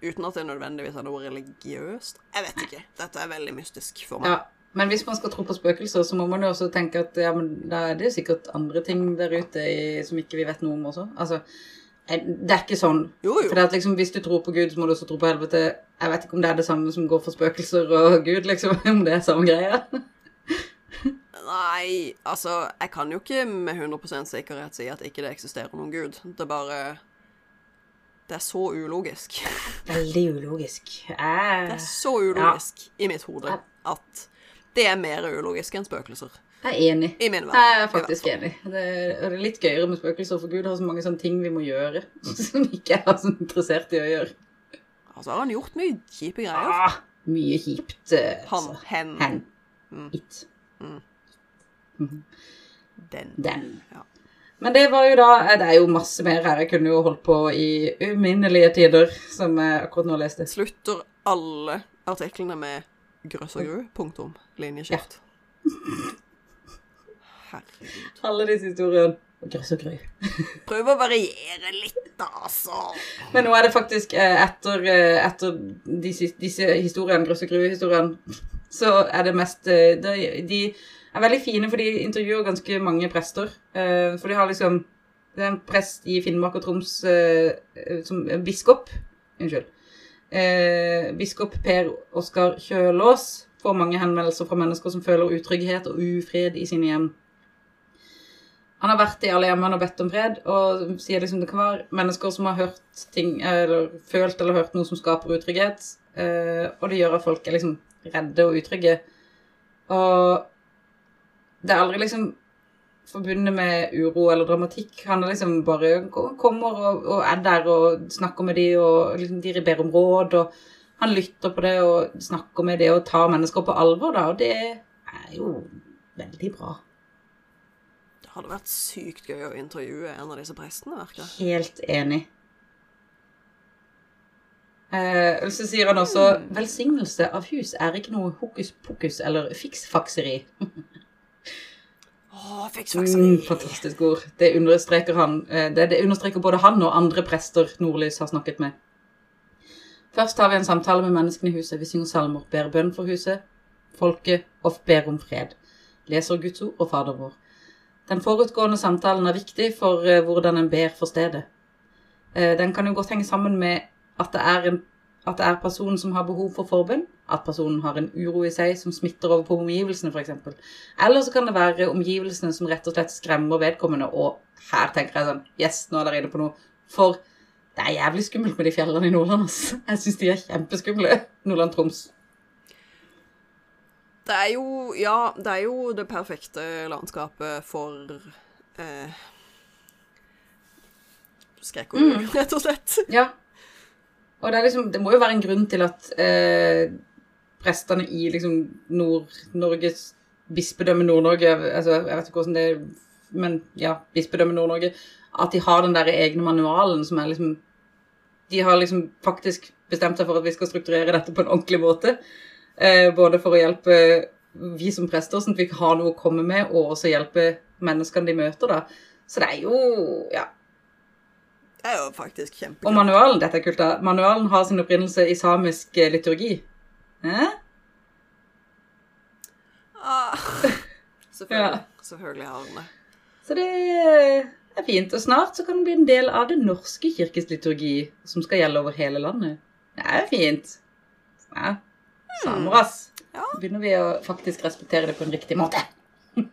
Uten at det nødvendigvis er noe religiøst. Jeg vet ikke. Dette er veldig mystisk for meg. Ja. Men hvis man skal tro på spøkelser, så må man jo også tenke at ja, da er det sikkert andre ting der ute i, som ikke vi vet noe om også. Altså, eh, det er ikke sånn. Jo, jo. For liksom, hvis du tror på Gud, så må du også tro på helvete. Jeg vet ikke om det er det samme som går for spøkelser og Gud, liksom. Om det er samme greia. Nei, altså, jeg kan jo ikke med 100 sikkerhet si at ikke det eksisterer noen gud. Det bare Det er så ulogisk. Veldig ulogisk. Det er så ulogisk i mitt hode at det er mer ulogisk enn spøkelser. jeg er enig. I min verden. Jeg er faktisk enig. Det er, litt gøyere med spøkelser, for Gud har så mange sånne ting vi må gjøre som ikke er så interessert i å gjøre. Altså, har han gjort mye kjipe greier. Ah, mye kjipt. Altså. Han, hen, Hen. Mm. It. den. Den. Ja. Men det var jo da Det er jo masse mer her. Jeg kunne jo holdt på i uminnelige tider, som jeg akkurat nå leste. Slutter alle artiklene med grøss og gru, punktum, linjeskift. Herregud. Alle disse historiene. Grøss og gru. Prøv å variere litt, da, altså. Men nå er det faktisk eh, etter, eh, etter disse, disse historiene, grøss og gru-historiene, så er det mest eh, de, de er veldig fine, for de intervjuer ganske mange prester. Eh, For de har liksom Det er en prest i Finnmark og Troms eh, eh, som biskop. Unnskyld. Biskop Per Oskar Kjølås får mange henvendelser fra mennesker som føler utrygghet og ufred i sine hjem. Han har vært i alle hjemmene og bedt om fred, og sier liksom det kan være mennesker som har hørt ting, eller følt eller hørt noe som skaper utrygghet, og det gjør at folk er liksom redde og utrygge. Og det er aldri liksom forbundet med uro eller dramatikk. Han er liksom bare kommer og, og er der og snakker med de, og liksom de ber om råd, og han lytter på det og snakker med det og tar mennesker på alvor, da, og det er jo veldig bra. Det hadde vært sykt gøy å intervjue en av disse prestene, virker det. Helt enig. Eh, så sier han også velsignelse av hus er ikke noe hokus pokus eller fiksfakseri. Fiks Mm, fantastisk ord. Det understreker han. eh, det, det understreker både han og andre prester Nordlys har snakket med. Først har vi en samtale med menneskene i huset. Vi synger salmer, ber bønn for huset, folket og ber om fred. Leser Guds ord og Fader vår. Den forutgående samtalen er viktig for eh, hvordan en ber for stedet. Eh, den kan jo godt henge sammen med at det er en at det er personen som har behov for forbønn, at personen har en uro i seg som smitter over på omgivelsene f.eks. Eller så kan det være omgivelsene som rett og slett skremmer vedkommende, og her tenker jeg sånn Yes, nå er dere inne på noe. For det er jævlig skummelt med de fjellene i Nordland, altså. Jeg syns de er kjempeskumle. Nordland-Troms. Det er jo Ja, det er jo det perfekte landskapet for eh, Skrekk og uro, rett og slett. Ja. Og det, liksom, det må jo være en grunn til at eh, prestene i liksom Nord-Norges bispedømme Nord-Norge altså, Jeg vet ikke hvordan det er, men ja, bispedømme Nord-Norge At de har den der egne manualen som er liksom De har liksom faktisk bestemt seg for at vi skal strukturere dette på en ordentlig måte. Eh, både for å hjelpe vi som prester, sånn at vi har noe å komme med, og også hjelpe menneskene de møter, da. Så det er jo Ja. Det er jo faktisk Og manualen, dette er kult da, manualen har sin opprinnelse i samisk eh, liturgi. Ah, selvfølgelig. Ja. Selvfølgelig har hun det. Så det er fint. Og snart så kan det bli en del av Den norske kirkes liturgi, som skal gjelde over hele landet. Det er fint. Ja. Samer, ass. Ja. Begynner vi å faktisk respektere det på en riktig måte.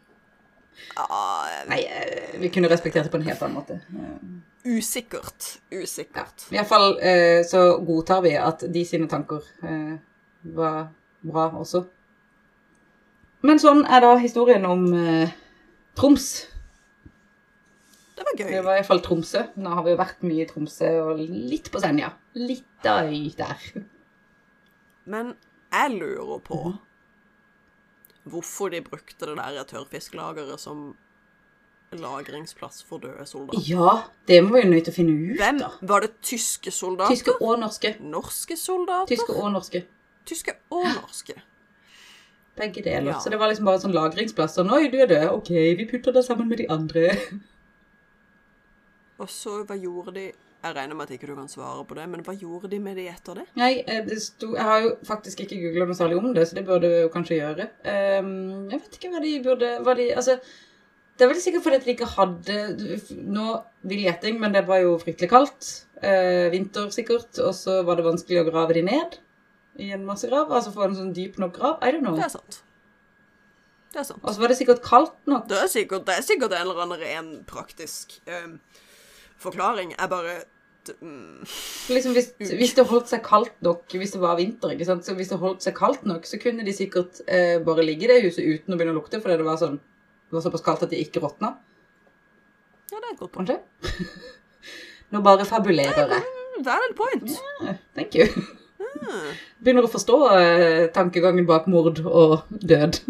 Ah, Nei, eh, vi kunne respektert det på en helt annen måte. Eh, usikkert. Usikkert. I hvert fall eh, så godtar vi at de sine tanker var bra også. Men sånn er da historien om eh, Troms. Det var gøy. Det var iallfall Tromsø. Nå har vi jo vært mye i Tromsø og litt på Senja. Litt av øy der. Men jeg lurer på Mhm. hvorfor de brukte det der tørrfisklageret som lagringsplass for døde soldater. Ja, det må vi jo nødt til å finne ut, Hvem? da. Var det tyske soldater? Tyske og norske. Norske soldater? Tyske og norske. Tyske og norske. Begge deler. Ja. Så det var liksom bare sånn lagringsplass. Sånn, oi, du er død. Ok, vi putter deg sammen med de andre. Og så, hva gjorde de Jeg regner med at ikke du kan svare på det, men hva gjorde de med de etter det? Nei, eh, det sto, jeg har jo faktisk ikke googlet noe særlig om det, så det burde du kanskje gjøre. Um, jeg vet ikke hva de burde hva de, altså, Det er vel sikkert fordi at de ikke hadde Nå vil gjeting, men det var jo fryktelig kaldt. Eh, vinter sikkert. Og så var det vanskelig å grave de ned i en massegrav. Altså få en sånn dyp nok grav. I don't know. Det er sant. Det er sant. Og så var det sikkert kaldt nok. Det er sikkert, det er sikkert en eller annen ren praktisk eh, forklaring. Jeg bare mm, Liksom hvis, hvis det holdt seg kaldt nok, hvis det var vinter, ikke sant? så hvis det holdt seg kaldt nok, så kunne de sikkert eh, bare ligge i det huset uten å begynne å lukte, fordi det var, sånn, det var såpass kaldt at de ikke råtna. Ja, det er et godt poeng. Nå bare fabulerer jeg. Valid point. Thank you. Begynner å forstå eh, tankegangen bak mord og død.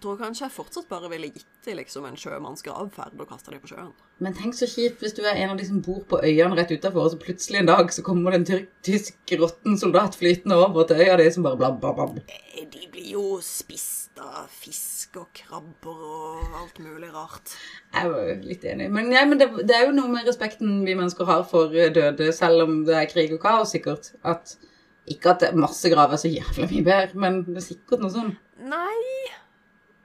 Jeg tror kanskje jeg fortsatt bare ville gitt dem liksom en sjømanns gravferd og kasta dem på sjøen. Men tenk så kjipt hvis du er en av de som bor på øyene rett utafor, og så plutselig en dag så kommer det en tysk råtten soldat flytende over til øya di som bare blabb, blabb, bla. Eh, De blir jo spist av fisk og krabber og alt mulig rart. Jeg var jo litt enig. Men, ja, men det, det er jo noe med respekten vi mennesker har for eh, døde, selv om det er krig og kaos, sikkert. At, ikke at massegrav er så jævla mye bedre, men det er sikkert noe sånn. Nei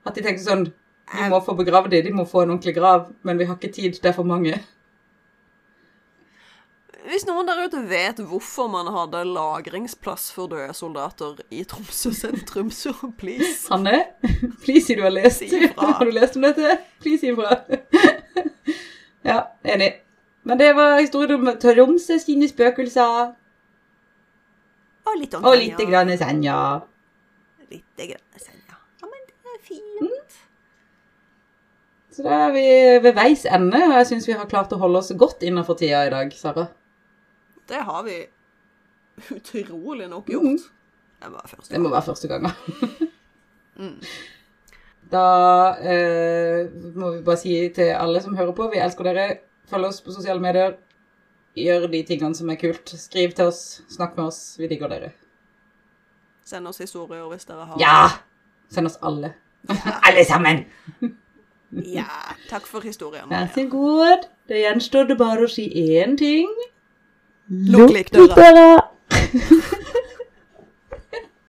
At de tenker sånn Vi må få begravd dem, de må få en ordentlig grav, men vi har ikke tid, det er for mange. Hvis noen der ute vet hvorfor man hadde lagringsplass for døde soldater i Tromsø sentrum, så please. Hanne, please si du har lest. Si. Har du lest om dette? Please si ifra. ja, enig. Men det var historien om Tromsø sine spøkelser. Og litt om Og lite grann Senja. Lite grann Senja. Ja, men det er fint. Så da er vi ved veis ende, og jeg syns vi har klart å holde oss godt innafor tida i dag, Sara. Det har vi utrolig nok gjort. Det var Det må være første gangen. Mm. Da eh, må vi bare si til alle som hører på, vi elsker dere. Følg oss på sosiale medier. Gjør de tingene som er kult. Skriv til oss. Snakk med oss. Vi digger dere. Send oss historier hvis dere har Ja! Send oss alle. Alle sammen! Ja, Takk for historien. Vær så god. Det gjenstår det bare å si én ting. Lukk likdøra.